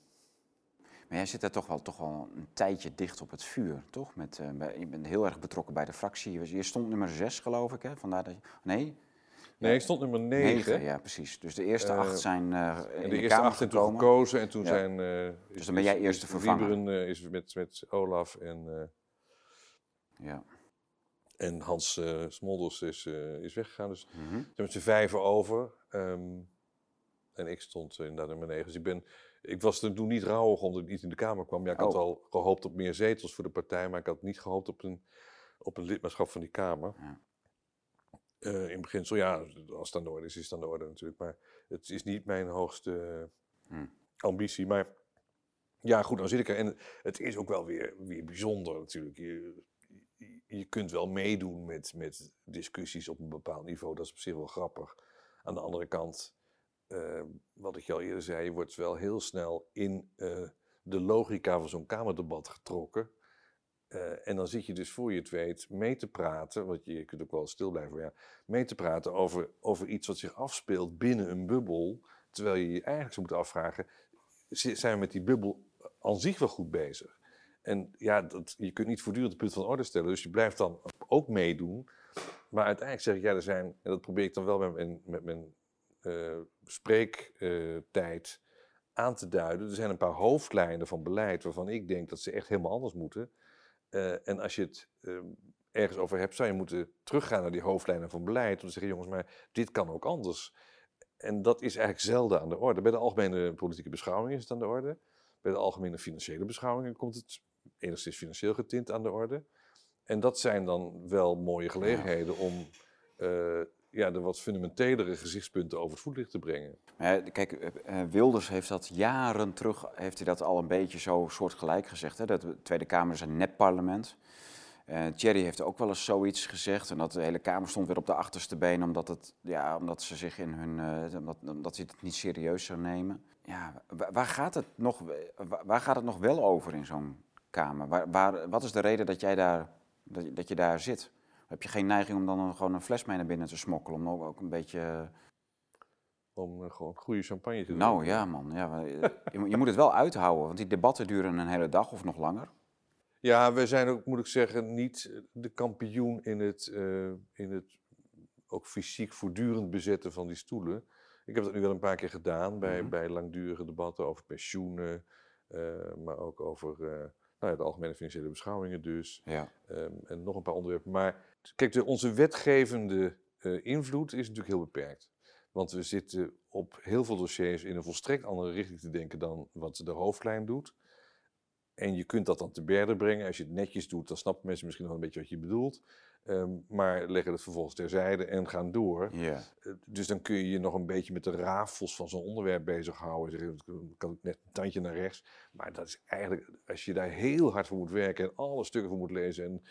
Maar jij zit daar toch wel, toch wel een tijdje dicht op het vuur, toch? Met, eh, bij- je bent heel erg betrokken bij de fractie. Je- stond nummer 6, geloof ik, hè? Vandaar dat je, nee? Nee, ik stond nummer 9. Negen, ja, precies. Dus de eerste acht zijn in de, de eerste acht zijn toen gekozen en toen Ja. zijn... Dus dan ben jij eerste vervanger. Wieberen is met, met Olaf en, Ja. en Hans eh, Smolders is, eh, is weggegaan. Dus Mhm. zijn met z'n vijven over. ehm, en ik stond inderdaad nummer 9. Dus ik, ben, ik was er toen niet rouwig omdat ik niet in de Kamer kwam. Ja, ik had Oh. al gehoopt op meer zetels voor de partij, maar ik had niet gehoopt op een, op een lidmaatschap van die Kamer. Ja. Eh, in beginsel, ja, als het aan de orde is, is het aan de orde natuurlijk. Maar het is niet mijn hoogste Hm. ambitie. Maar ja, goed, dan zit ik er. En het is ook wel weer, weer bijzonder natuurlijk. Je, je- kunt wel meedoen met, met discussies op een bepaald niveau. Dat is op zich wel grappig. Aan de andere kant, eh, wat ik al eerder zei, je wordt wel heel snel in eh, de logica van zo'n Kamerdebat getrokken. Eh, en dan zit je dus voor je het weet mee te praten, want je, je kunt ook wel stil blijven, ja, mee te praten over, over iets wat zich afspeelt binnen een bubbel. Terwijl je je eigenlijk zou moeten afvragen, zi- zijn we met die bubbel aan zich wel goed bezig? En ja, dat, je kunt niet voortdurend de punt van orde stellen, dus je blijft dan ook meedoen. Maar uiteindelijk zeg ik, ja, er zijn, en dat probeer ik dan wel met mijn, met mijn eh, spreektijd aan te duiden. Er zijn een paar hoofdlijnen van beleid waarvan ik denk dat ze echt helemaal anders moeten. Eh, en als je het eh, ergens over hebt, zou je moeten teruggaan naar die hoofdlijnen van beleid. Om te zeggen, jongens, maar dit kan ook anders. En dat is eigenlijk zelden aan de orde. Bij de algemene politieke beschouwing is het aan de orde. Bij de algemene financiële beschouwingen komt het enigszins financieel getint aan de orde. En dat zijn dan wel mooie gelegenheden om eh, ja, de wat fundamentelere gezichtspunten over het voetlicht te brengen. Kijk, eh, eh, Wilders heeft dat jaren terug, heeft hij dat al een beetje zo soortgelijk gezegd. Hè? Dat de Tweede Kamer is een nepparlement. Eh Thierry heeft ook wel eens zoiets gezegd. En dat de hele Kamer stond weer op de achterste been, omdat, het, ja, omdat ze zich in hun, omdat, omdat ze het niet serieus zou nemen. Ja, wa- waar, gaat het nog, wa- waar gaat het nog wel over in zo'n Kamer? Waar, waar, wat is de reden dat, jij daar, dat, je- dat je daar zit? Heb je geen neiging om dan gewoon een fles mee naar binnen te smokkelen? Om ook, ook een beetje... Om eh, gewoon goede champagne te doen. Nou ja, man. Ja, eh, je, moet- je moet het wel uithouden, want die debatten duren een hele dag of nog langer. Ja, we zijn ook, moet ik zeggen, niet de kampioen in het, eh, in het ook fysiek voortdurend bezetten van die stoelen. Ik heb dat nu wel een paar keer gedaan bij, Mhm. bij langdurige debatten over pensioenen, eh, maar ook over eh, nou ja, de algemene financiële beschouwingen dus. Ja. Ehm, en nog een paar onderwerpen. Maar kijk, de, onze wetgevende eh, invloed is natuurlijk heel beperkt. Want we zitten op heel veel dossiers in een volstrekt andere richting te denken dan wat de hoofdlijn doet. En je kunt dat dan te berden brengen. Als je het netjes doet, dan snappen mensen misschien nog een beetje wat je bedoelt. Ehm, maar leggen het vervolgens terzijde en gaan door. Eh, Dus dan kun je je nog een beetje met de rafels van zo'n onderwerp bezighouden. Zeggen, dan kan ik net een tandje naar rechts. Maar dat is eigenlijk, als je daar heel hard voor moet werken en alle stukken voor moet lezen. En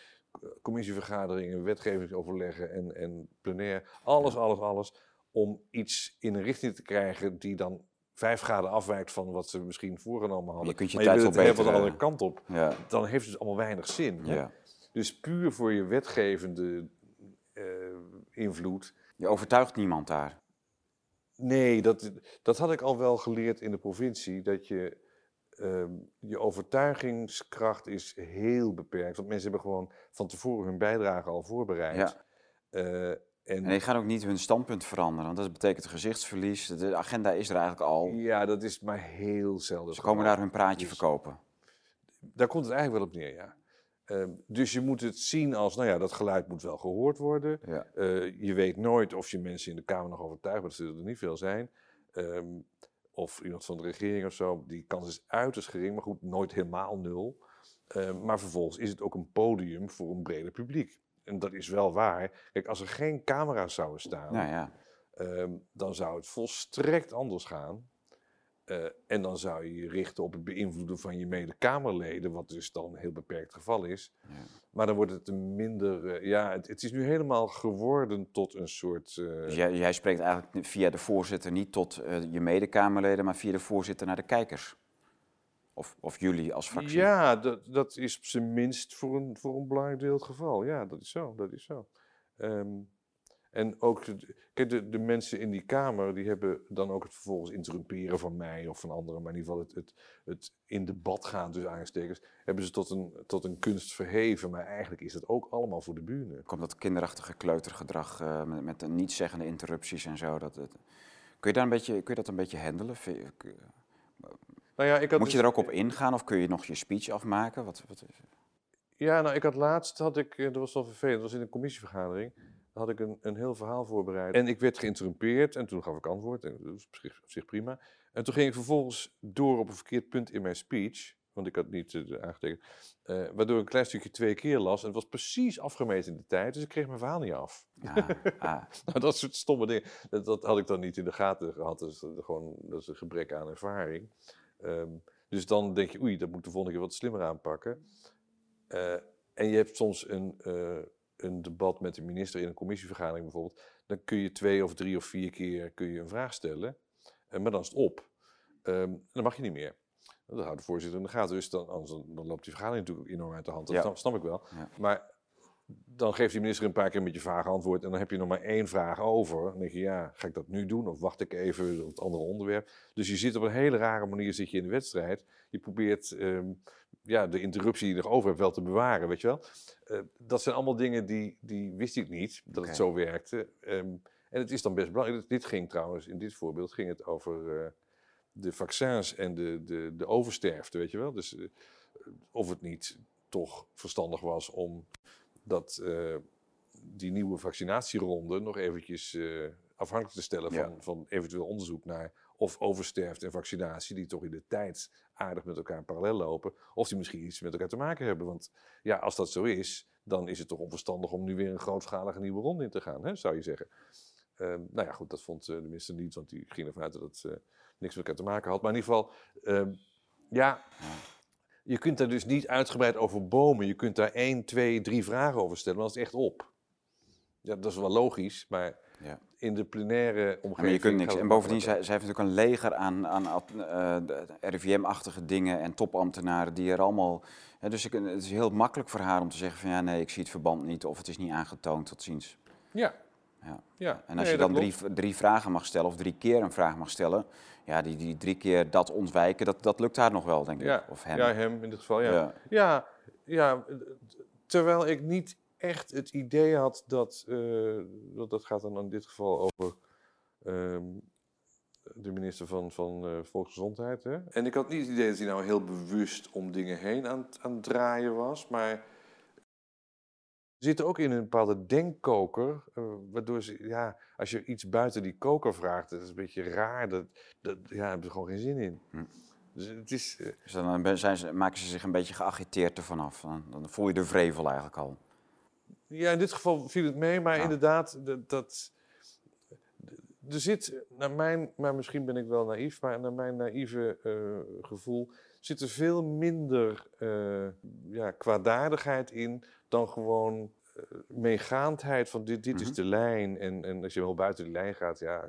eh, commissievergaderingen, wetgevingsoverleggen en, en plenair. Alles, alles, alles. Om iets in een richting te krijgen die dan vijf graden afwijkt van wat ze misschien voorgenomen hadden. Je kunt je maar tijd je wel wil het helemaal de beter, andere kant op. Ja. Dan heeft het allemaal weinig zin. ja. Dus puur voor je wetgevende eh, invloed Je overtuigt niemand daar. Nee, dat, dat had ik al wel geleerd in de provincie. Dat je, ehm, je overtuigingskracht is heel beperkt. Want mensen hebben gewoon van tevoren hun bijdrage al voorbereid. Ja. Eh, en, En die gaan ook niet hun standpunt veranderen, want dat betekent gezichtsverlies. De agenda is er eigenlijk al. ja, dat is maar heel zelden. Ze komen daar hun praatje Dus- verkopen. Daar komt het eigenlijk wel op neer, ja. Ehm, dus je moet het zien als, nou ja, dat geluid moet wel gehoord worden. Ja. Eh, je weet nooit of je mensen in de Kamer nog overtuigt, maar dat zullen er niet veel zijn. Ehm, of iemand van de regering of zo. Die kans is uiterst gering, maar goed, nooit helemaal nul. Ehm, maar vervolgens is het ook een podium voor een breder publiek. En dat is wel waar. Kijk, als er geen camera's zouden staan, Nou ja, dan zou het volstrekt anders gaan. Eh, en dan zou je je richten op het beïnvloeden van je mede-Kamerleden, wat dus dan een heel beperkt geval is. Ja. Maar dan wordt het een minder. eh, ja, het, het is nu helemaal geworden tot een soort. eh, dus jij, jij spreekt eigenlijk via de voorzitter niet tot je medekamerleden, maar via de voorzitter naar de kijkers. Of, of jullie als fractie. ja, dat, dat is op zijn minst voor een, voor een belangrijk deel het geval. Ja, dat is zo. Dat is zo. Ehm, en ook, de- kijk, de, de mensen in die Kamer, die hebben dan ook het vervolgens interrumperen van mij of van anderen, maar in ieder geval het, het, het in debat gaan tussen aanstekers, hebben ze tot een, tot een kunst verheven. Maar eigenlijk is dat ook allemaal voor de bühne. Komt dat kinderachtige kleutergedrag eh, met, met de niet-zeggende interrupties en zo. Dat, het- kun, je daar een beetje, kun je dat een beetje handelen? Nou ja, ik had Moet je dus- er ook op ingaan of kun je nog je speech afmaken? Wat, wat, Ja, nou, ik had laatst, had ik, eh, dat was wel vervelend, dat was in een commissievergadering, had ik een, een heel verhaal voorbereid. En ik werd geïnterrumpeerd en toen gaf ik antwoord, en dat was op zich, op zich prima. En toen ging ik vervolgens door op een verkeerd punt in mijn speech, want ik had niet eh, aangetekend, eh, waardoor ik een klein stukje twee keer las. En het was precies afgemeten in de tijd, dus ik kreeg mijn verhaal niet af. ah, ah, Nou, dat soort stomme dingen, dat, dat had ik dan niet in de gaten gehad. Dus dat, is gewoon, dat is een gebrek aan ervaring. Ehm, dus dan denk je, oei, dat moet de volgende keer wat slimmer aanpakken. Eh, en je hebt soms een, eh, een debat met de minister in een commissievergadering bijvoorbeeld. Dan kun je twee of drie of vier keer kun je een vraag stellen. Eh, maar dan is het op. Ehm, dan mag je niet meer. Dat houdt de voorzitter in de gaten. Dus dan, anders dan, dan loopt die vergadering natuurlijk enorm uit de hand. Dat Ja. snap, snap ik wel. Ja. Maar dan geeft die minister een paar keer met je vage antwoord. En dan heb je nog maar één vraag over. Dan denk je, ja, ga ik dat nu doen? Of wacht ik even op het andere onderwerp? Dus je zit op een hele rare manier zit je in de wedstrijd. Je probeert ehm, ja, de interruptie die je nog over hebt wel te bewaren, weet je wel. Eh, dat zijn allemaal dingen die, die wist ik niet, dat het zo werkte. Ehm, en het is dan best belangrijk. Dit ging trouwens, in dit voorbeeld ging het over eh, de vaccins en de, de, de oversterfte, weet je wel. Dus eh, of het niet toch verstandig was om dat, die nieuwe vaccinatieronde nog eventjes afhankelijk te stellen Ja. van, van eventueel onderzoek naar of oversterfte en vaccinatie, die toch in de tijd aardig met elkaar parallel lopen, of die misschien iets met elkaar te maken hebben. Want ja, als dat zo is, dan is het toch onverstandig om nu weer een grootschalige nieuwe ronde in te gaan, hè, zou je zeggen. Ehm, nou ja, goed, dat vond eh, de minister niet, want die ging ervan uit dat het eh, niks met elkaar te maken had. Maar in ieder geval, ehm, ja, je kunt daar dus niet uitgebreid over bomen. Je kunt daar één, twee, drie vragen over stellen, maar dat is echt op. Ja, dat is wel logisch, maar Ja. In de plenaire omgeving... maar je kunt niks. En bovendien, zij, zij heeft natuurlijk een leger aan, aan eh, RIVM-achtige dingen en topambtenaren die er allemaal... hè, dus ik, het is heel makkelijk voor haar om te zeggen van ja, nee, ik zie het verband niet of het is niet aangetoond, tot ziens. Ja. Ja. ja. En als Nee, je dan drie, drie vragen mag stellen of drie keer een vraag mag stellen, ja, die, die drie keer dat ontwijken, dat, dat lukt haar nog wel, denk ik. Ja, Of hem. ja, hem in dit geval, ja. Ja. Ja, Ja, terwijl ik niet echt het idee had dat, eh, dat, dat gaat dan in dit geval over ehm, de minister van, van eh, Volksgezondheid. Hè? En ik had niet het idee dat hij nou heel bewust om dingen heen aan, het- aan het draaien was, maar ze zitten ook in een bepaalde denkkoker, eh, waardoor ze, ja, als je iets buiten die koker vraagt, dat is een beetje raar, dat, dat ja, daar hebben ze gewoon geen zin in. Hm. Dus het is, Dus dan zijn ze, maken ze zich een beetje geagiteerd ervan af. Dan, dan voel je de vrevel eigenlijk al. Ja, in dit geval viel het mee, maar Ja. inderdaad, dat, dat. Er zit, naar mijn, maar misschien ben ik wel naïef, maar naar mijn naïeve eh, gevoel zit er veel minder eh, ja, kwaadaardigheid in dan gewoon eh, meegaandheid van dit, dit Mhm. is de lijn. En, en als je wel buiten die lijn gaat, ja,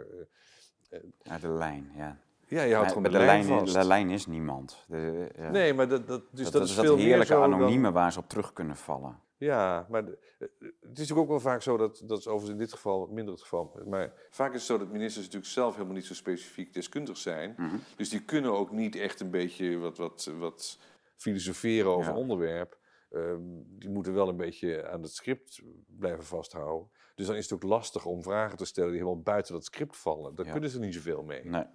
Ja, de lijn, ja. ja je houdt gewoon de, lijn, vast. de lijn is niemand. De, ja. Nee, maar dat, dat, dus dat, dat, is is dat veel meer heerlijke dan- anonieme waar ze op terug kunnen vallen. Ja, maar de- eh, het is ook wel vaak zo dat, dat is overigens in dit geval minder het geval. Maar vaak is het zo dat ministers natuurlijk zelf helemaal niet zo specifiek deskundig zijn. Mhm. Dus die kunnen ook niet echt een beetje wat, wat, wat filosoferen over Ja. een onderwerp. Ehm, die moeten wel een beetje aan het script blijven vasthouden. Dus dan is het ook lastig om vragen te stellen die helemaal buiten dat script vallen. Daar Ja. kunnen ze niet zoveel mee. Nee.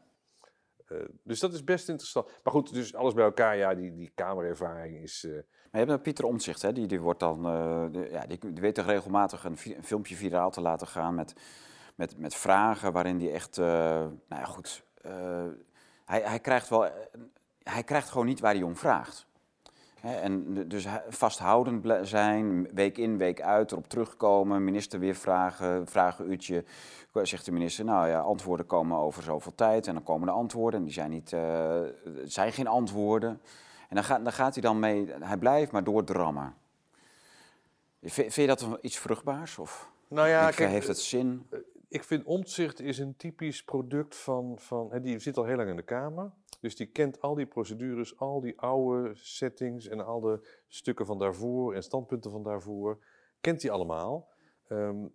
Eh, dus dat is best interessant. Maar goed, dus alles bij elkaar, ja, die, die kamerervaring is... eh, Maar je hebt nou Pieter Omtzigt, hè, die, die, wordt dan, eh, ja, die, die weet toch regelmatig een, fi- een filmpje viraal te laten gaan met, met, met vragen waarin hij echt, eh, nou ja goed, eh, hij, hij, krijgt wel, hij krijgt gewoon niet waar hij om vraagt. Hè, en dus vasthoudend zijn, week in, week uit, erop terugkomen, minister weer vragen, vragenuurtje. Zegt de minister, nou ja, antwoorden komen over zoveel tijd en dan komen de antwoorden en die zijn, niet, zijn geen antwoorden. En dan, gaat dan gaat hij dan mee, hij blijft maar doordrammen. Vind, vind je dat iets vruchtbaars? Of nou ja, kijk, heeft het zin? Ik vind Omtzigt is een typisch product van, van hè, die zit al heel lang in de Kamer. Dus die kent al die procedures, al die oude settings en al de stukken van daarvoor en standpunten van daarvoor. Kent hij allemaal. Ehm,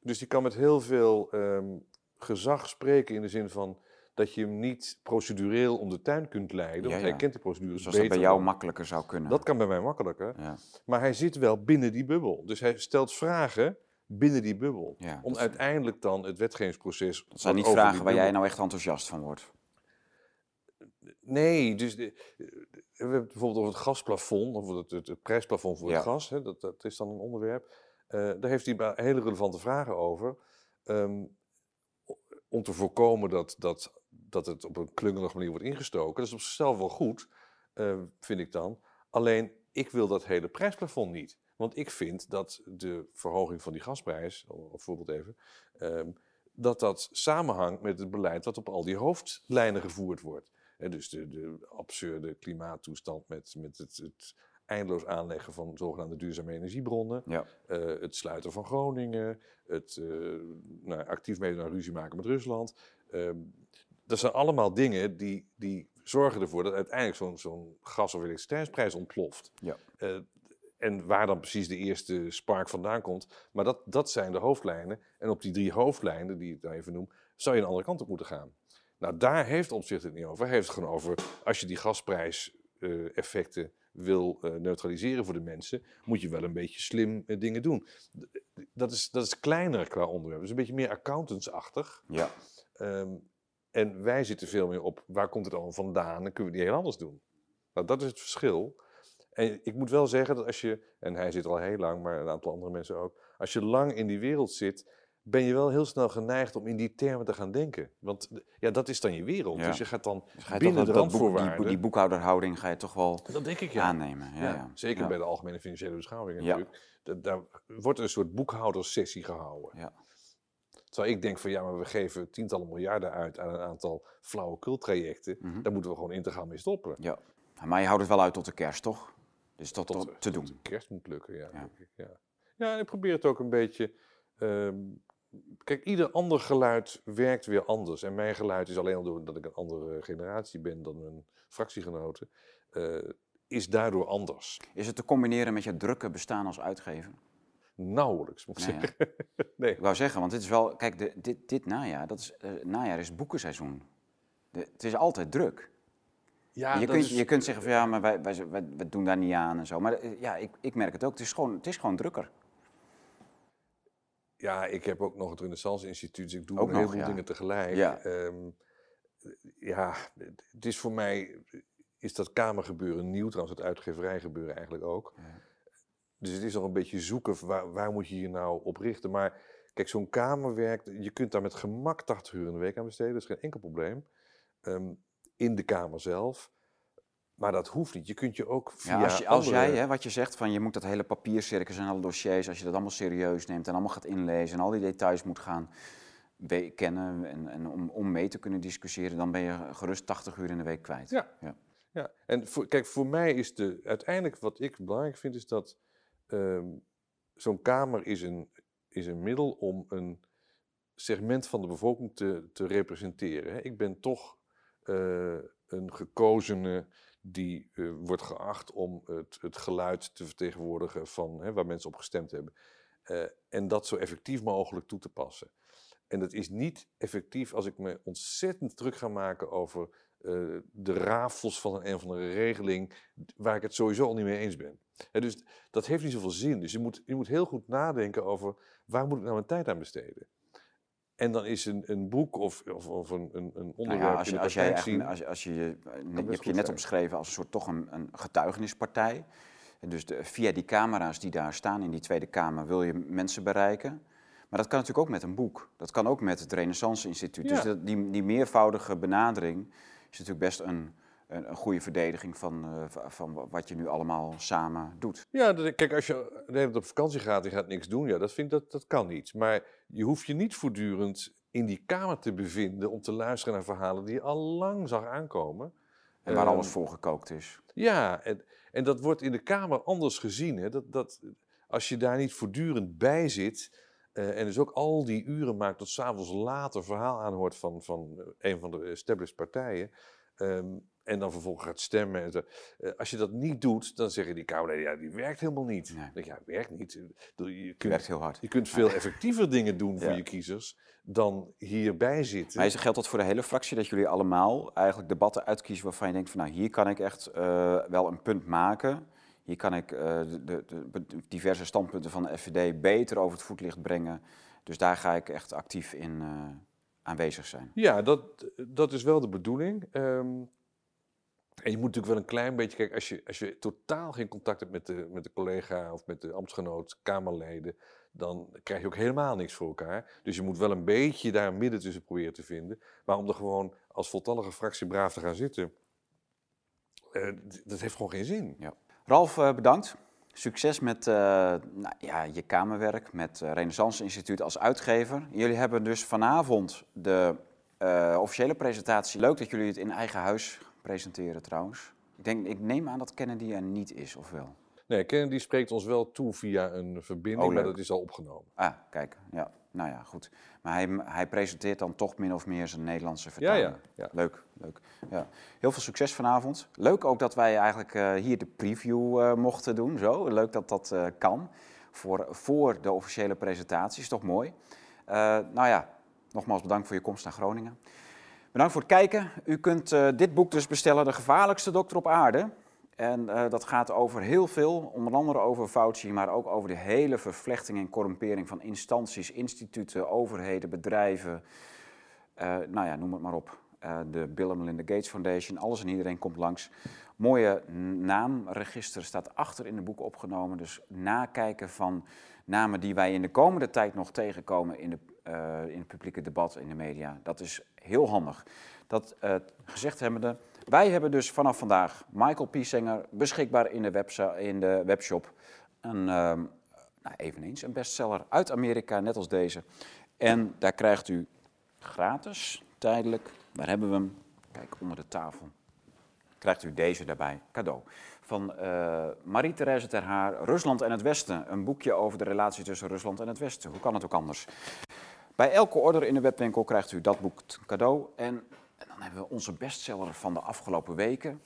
dus die kan met heel veel ehm, gezag spreken in de zin van dat je hem niet procedureel om de tuin kunt leiden. Ja, want ja. hij kent die procedures Zoals dat bij jou makkelijker zou kunnen. Dat kan bij mij makkelijker. ja. Maar hij zit wel binnen die bubbel. Dus hij stelt vragen binnen die bubbel. Om uiteindelijk dan het wetgevingsproces... Dat zijn niet vragen waar jij nou echt enthousiast van wordt. Nee, dus de- we hebben het bijvoorbeeld over het gasplafond, of het, het, het prijsplafond voor het gas. Hè, dat, dat is dan een onderwerp. Eh, daar heeft hij hele relevante vragen over. Ehm, om te voorkomen dat, dat, dat het op een klungelige manier wordt ingestoken. Dat is op zichzelf wel goed, eh, vind ik dan. Alleen, ik wil dat hele prijsplafond niet. Want ik vind dat de verhoging van die gasprijs, of voorbeeld even, ehm, dat dat samenhangt met het beleid dat op al die hoofdlijnen gevoerd wordt. Hè, dus de, de absurde klimaattoestand met, met het, het eindeloos aanleggen van zogenaamde duurzame energiebronnen, Ja. eh, het sluiten van Groningen, het eh, nou, actief meedoen aan ruzie maken met Rusland. Ehm, dat zijn allemaal dingen die, die zorgen ervoor dat uiteindelijk zo'n zo'n gas- of elektriciteitsprijs ontploft. Ja. Eh, en waar dan precies de eerste spark vandaan komt. Maar dat, dat zijn de hoofdlijnen. En op die drie hoofdlijnen, die ik dan even noem, zou je een andere kant op moeten gaan. Nou, daar heeft Omtzigt het niet over. Hij heeft het gewoon over, als je die gasprijseffecten wil eh, neutraliseren voor de mensen, moet je wel een beetje slim eh, dingen doen. Dat is, dat is kleiner qua onderwerp. Dus een beetje meer accountantsachtig. Ja. Ehm, en wij zitten veel meer op, waar komt het allemaal vandaan? Dan kunnen we die heel anders doen. Nou, dat is het verschil. En ik moet wel zeggen dat als je, en hij zit er al heel lang, maar een aantal andere mensen ook. Als je lang in die wereld zit, ben je wel heel snel geneigd om in die termen te gaan denken. Want ja, dat is dan je wereld. Ja. Dus je gaat dan Dus ga je binnen de boek, die, randvoorwaarden... die boekhouderhouding ga je toch wel dat denk ik ja. aannemen. Ja, Ja. Zeker bij de Algemene Financiële Beschouwing natuurlijk. Da- daar wordt een soort boekhouderssessie gehouden. Ja. Terwijl ik denk van ja, maar we geven tientallen miljarden uit aan een aantal flauwekultrajecten. Mhm. Daar moeten we gewoon integraal mee stoppen. Ja. Maar je houdt het wel uit tot de kerst, toch? Dus tot, tot, te tot doen. de kerst moet lukken, ja. Ja. ik, ja. ja, en ik probeer het ook een beetje... ehm, kijk, ieder ander geluid werkt weer anders. En mijn geluid is alleen al doordat ik een andere generatie ben dan mijn fractiegenoten... eh, is daardoor anders. Is het te combineren met je drukke bestaan als uitgever? Nauwelijks, moet ik hè? zeggen. nee. Ik wou zeggen, want dit is wel, kijk, de, dit, dit najaar, dat is, eh, najaar is boekenseizoen. De, het is altijd druk. Ja, je, kunt, is- je kunt zeggen van ja, maar wij, wij, wij, wij doen daar niet aan en zo. Maar eh, ja, ik, ik merk het ook. Het is gewoon, het is gewoon drukker. Ja, ik heb ook nog het Renaissance Instituut, dus ik doe Ook heleboel ja. dingen tegelijk. Ja. Ehm, ja, het is voor mij, is dat kamergebeuren nieuw, trouwens het uitgeverijgebeuren eigenlijk ook. Ja. Dus het is nog een beetje zoeken, waar, waar moet je je nou op richten. Maar kijk, zo'n kamerwerk, je kunt daar met gemak 80 uur in de week aan besteden, dat is geen enkel probleem. Ehm, in de kamer zelf. Maar dat hoeft niet. Je kunt je ook via Ja, als, je, als andere- jij, hè, wat je zegt, van je moet dat hele papiercircus en alle dossiers, als je dat allemaal serieus neemt en allemaal gaat inlezen en al die details moet gaan kennen en, en om, om mee te kunnen discussiëren, dan ben je gerust 80 uur in de week kwijt. Ja. Ja. Ja, en voor, kijk, voor mij is de, uiteindelijk wat ik belangrijk vind, is dat ehm, zo'n kamer is een, is een middel om een segment van de bevolking te, te representeren. Ik ben toch eh, een gekozene die eh, wordt geacht om het, het geluid te vertegenwoordigen van hè, waar mensen op gestemd hebben. Eh, en dat zo effectief mogelijk toe te passen. En dat is niet effectief als ik me ontzettend druk ga maken over eh, de rafels van een, een of andere regeling waar ik het sowieso al niet mee eens ben. Dus dat heeft niet zoveel zin. Dus je moet, je moet heel goed nadenken over waar moet ik nou mijn tijd aan besteden. En dan is een, een boek of, of, of een, een, Nou onderwerp ja, als in je, de als jij zien. als, als je, je, je hebt je net omschreven als een soort toch een, een getuigenispartij. En dus de, via die camera's die daar staan in die Tweede Kamer wil je mensen bereiken. Maar dat kan natuurlijk ook met een boek. Dat kan ook met het Renaissance Instituut. Dus dat, die, die meervoudige benadering is natuurlijk best een, een, een goede verdediging van, eh, va- van wat je nu allemaal samen doet. Ja, dat- kijk, als je de hele tijd op vakantie gaat en gaat niks doen, ja, dat, vind dat, dat kan niet. Maar je hoeft je niet voortdurend in die kamer te bevinden om te luisteren naar verhalen die je al lang zag aankomen. En waar Ehm, alles voor gekookt is. Ja, en, en dat wordt in de kamer anders gezien. Hè? Dat, dat, als je daar niet voortdurend bij zit eh, en dus ook al die uren maakt tot s'avonds later verhaal aanhoort van, van eh, een van de established partijen. ehm, en dan vervolgens gaat stemmen. En zo. Eh, als je dat niet doet, dan zeggen die Kamerleden, ja, die werkt helemaal niet. Nee. Dan denk ik, ja, werkt niet. Je kunt, werkt heel hard. je kunt veel effectiever dingen doen voor Ja. je kiezers dan hierbij zitten. Maar geldt dat voor de hele fractie, dat jullie allemaal eigenlijk debatten uitkiezen waarvan je denkt van nou hier kan ik echt wel een punt maken. Hier kan ik eh, de, de, de diverse standpunten van de FVD beter over het voetlicht brengen. Dus daar ga ik echt actief in eh, aanwezig zijn. Ja, dat, dat is wel de bedoeling. Ehm, en je moet natuurlijk wel een klein beetje kijken, als je, als je totaal geen contact hebt met de, met de collega of met de ambtsgenoot, Kamerleden, dan krijg je ook helemaal niks voor elkaar. Dus je moet wel een beetje daar een midden tussen proberen te vinden. Maar om er gewoon als voltallige fractie braaf te gaan zitten, eh, dat heeft gewoon geen zin. Ralf, eh, bedankt. Succes met eh, nou, ja, je kamerwerk, met eh, Renaissance Instituut als uitgever. Jullie hebben dus vanavond de officiële presentatie. Leuk dat jullie het in eigen huis presenteren trouwens. Ik, denk, ik neem aan dat Kennedy er niet is, of wel? Nee, Kennedy spreekt ons wel toe via een verbinding, Oh, maar dat is al opgenomen. Ah, kijk. Ja, nou ja, goed. Maar hij, hij presenteert dan toch min of meer zijn Nederlandse Ja, vertaling. ja, ja. Leuk, leuk. Ja. Heel veel succes vanavond. Leuk ook dat wij eigenlijk eh, hier de preview eh, mochten doen. Zo. Leuk dat dat eh, kan. Voor, voor de officiële presentatie. Is toch mooi. Nou ja, nogmaals bedankt voor je komst naar Groningen. Bedankt voor het kijken. U kunt dit boek dus bestellen, De gevaarlijkste dokter op aarde. En eh, dat gaat over heel veel, onder andere over Fauci, maar ook over de hele vervlechting en corrumpering van instanties, instituten, overheden, bedrijven. Eh, nou ja, noem het maar op. Eh, de Bill en Melinda Gates Foundation, alles en iedereen komt langs. Mooie naamregister staat achter in de boek opgenomen. Dus nakijken van namen die wij in de komende tijd nog tegenkomen in, de, in het publieke debat, in de media. Dat is heel handig. Dat gezegd hebbende, wij hebben dus vanaf vandaag Michael Piesenger beschikbaar in de, in de webshop. Een, ehm, nou, eveneens een bestseller uit Amerika, net als deze. En daar krijgt u gratis, tijdelijk, waar hebben we hem? Kijk, onder de tafel. Krijgt u deze daarbij, cadeau. Van eh Marie-Thérèse Ter Haar, Rusland en het Westen. Een boekje over de relatie tussen Rusland en het Westen. Hoe kan het ook anders? Bij elke order in de webwinkel krijgt u dat boek cadeau. En, en dan hebben we onze bestseller van de afgelopen weken.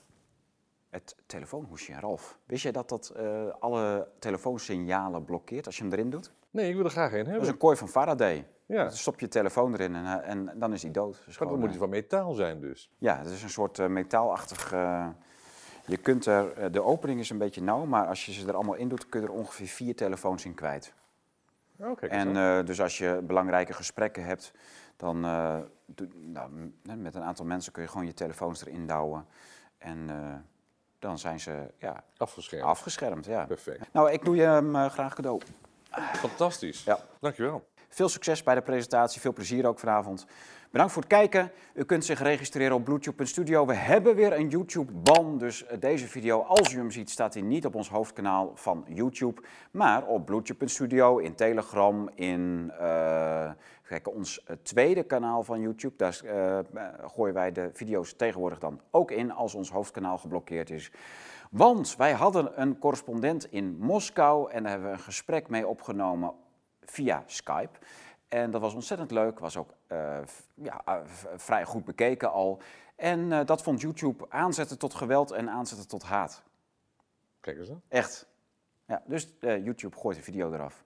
Het telefoonhoesje, Ralf. Wist jij dat dat eh, alle telefoonsignalen blokkeert als je hem erin doet? Nee, ik wil er graag een Dat is hebben. een kooi van Faraday. Ja, Dan stop je telefoon erin en, eh, en dan is hij dood. Dus maar gewoon, dan moet eh, hij van metaal zijn dus. Ja, het is een soort eh, metaalachtig. eh, je kunt er, eh, de opening is een beetje nauw, maar als je ze er allemaal in doet, kun je er ongeveer vier telefoons in kwijt. Oké, En eh, dus als je belangrijke gesprekken hebt, dan eh, nou, met een aantal mensen kun je gewoon je telefoons erin douwen. En eh, dan zijn ze ja, afgeschermd. afgeschermd. Ja. Perfect. Nou, ik doe je hem eh, graag cadeau. Fantastisch. Ja. Dankjewel. Veel succes bij de presentatie, veel plezier ook vanavond. Bedankt voor het kijken. U kunt zich registreren op Bluetooth.studio. We hebben weer een YouTube-ban, dus eh, deze video, als u hem ziet, staat hij niet op ons hoofdkanaal van YouTube, maar op Bluetooth.studio, in Telegram, in kijk, ons eh, tweede kanaal van YouTube. Daar eh, eh, gooien wij de video's tegenwoordig dan ook in als ons hoofdkanaal geblokkeerd is. Want wij hadden een correspondent in Moskou en daar hebben we een gesprek mee opgenomen via Skype. En dat was ontzettend leuk, was ook ja, vrij goed bekeken al. En dat vond YouTube aanzetten tot geweld en aanzetten tot haat. Kijk eens aan. Echt. Ja, dus YouTube gooit de video eraf.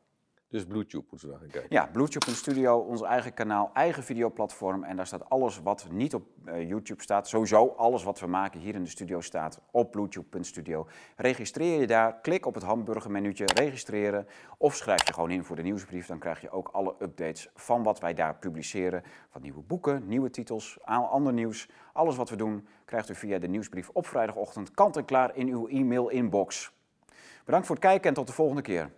Dus Bluetooth moeten we gaan kijken. Ja, Bluetooth.studio, ons eigen kanaal, eigen videoplatform. En daar staat alles wat niet op eh, YouTube staat. Sowieso alles wat we maken hier in de studio staat op Bluetooth.studio. Registreer je daar, klik op het hamburgermenuutje, registreren. Of schrijf je gewoon in voor de nieuwsbrief. Dan krijg je ook alle updates van wat wij daar publiceren. Van nieuwe boeken, nieuwe titels, ander nieuws. Alles wat we doen krijgt u via de nieuwsbrief op vrijdagochtend kant en klaar in uw e-mail inbox. Bedankt voor het kijken en tot de volgende keer.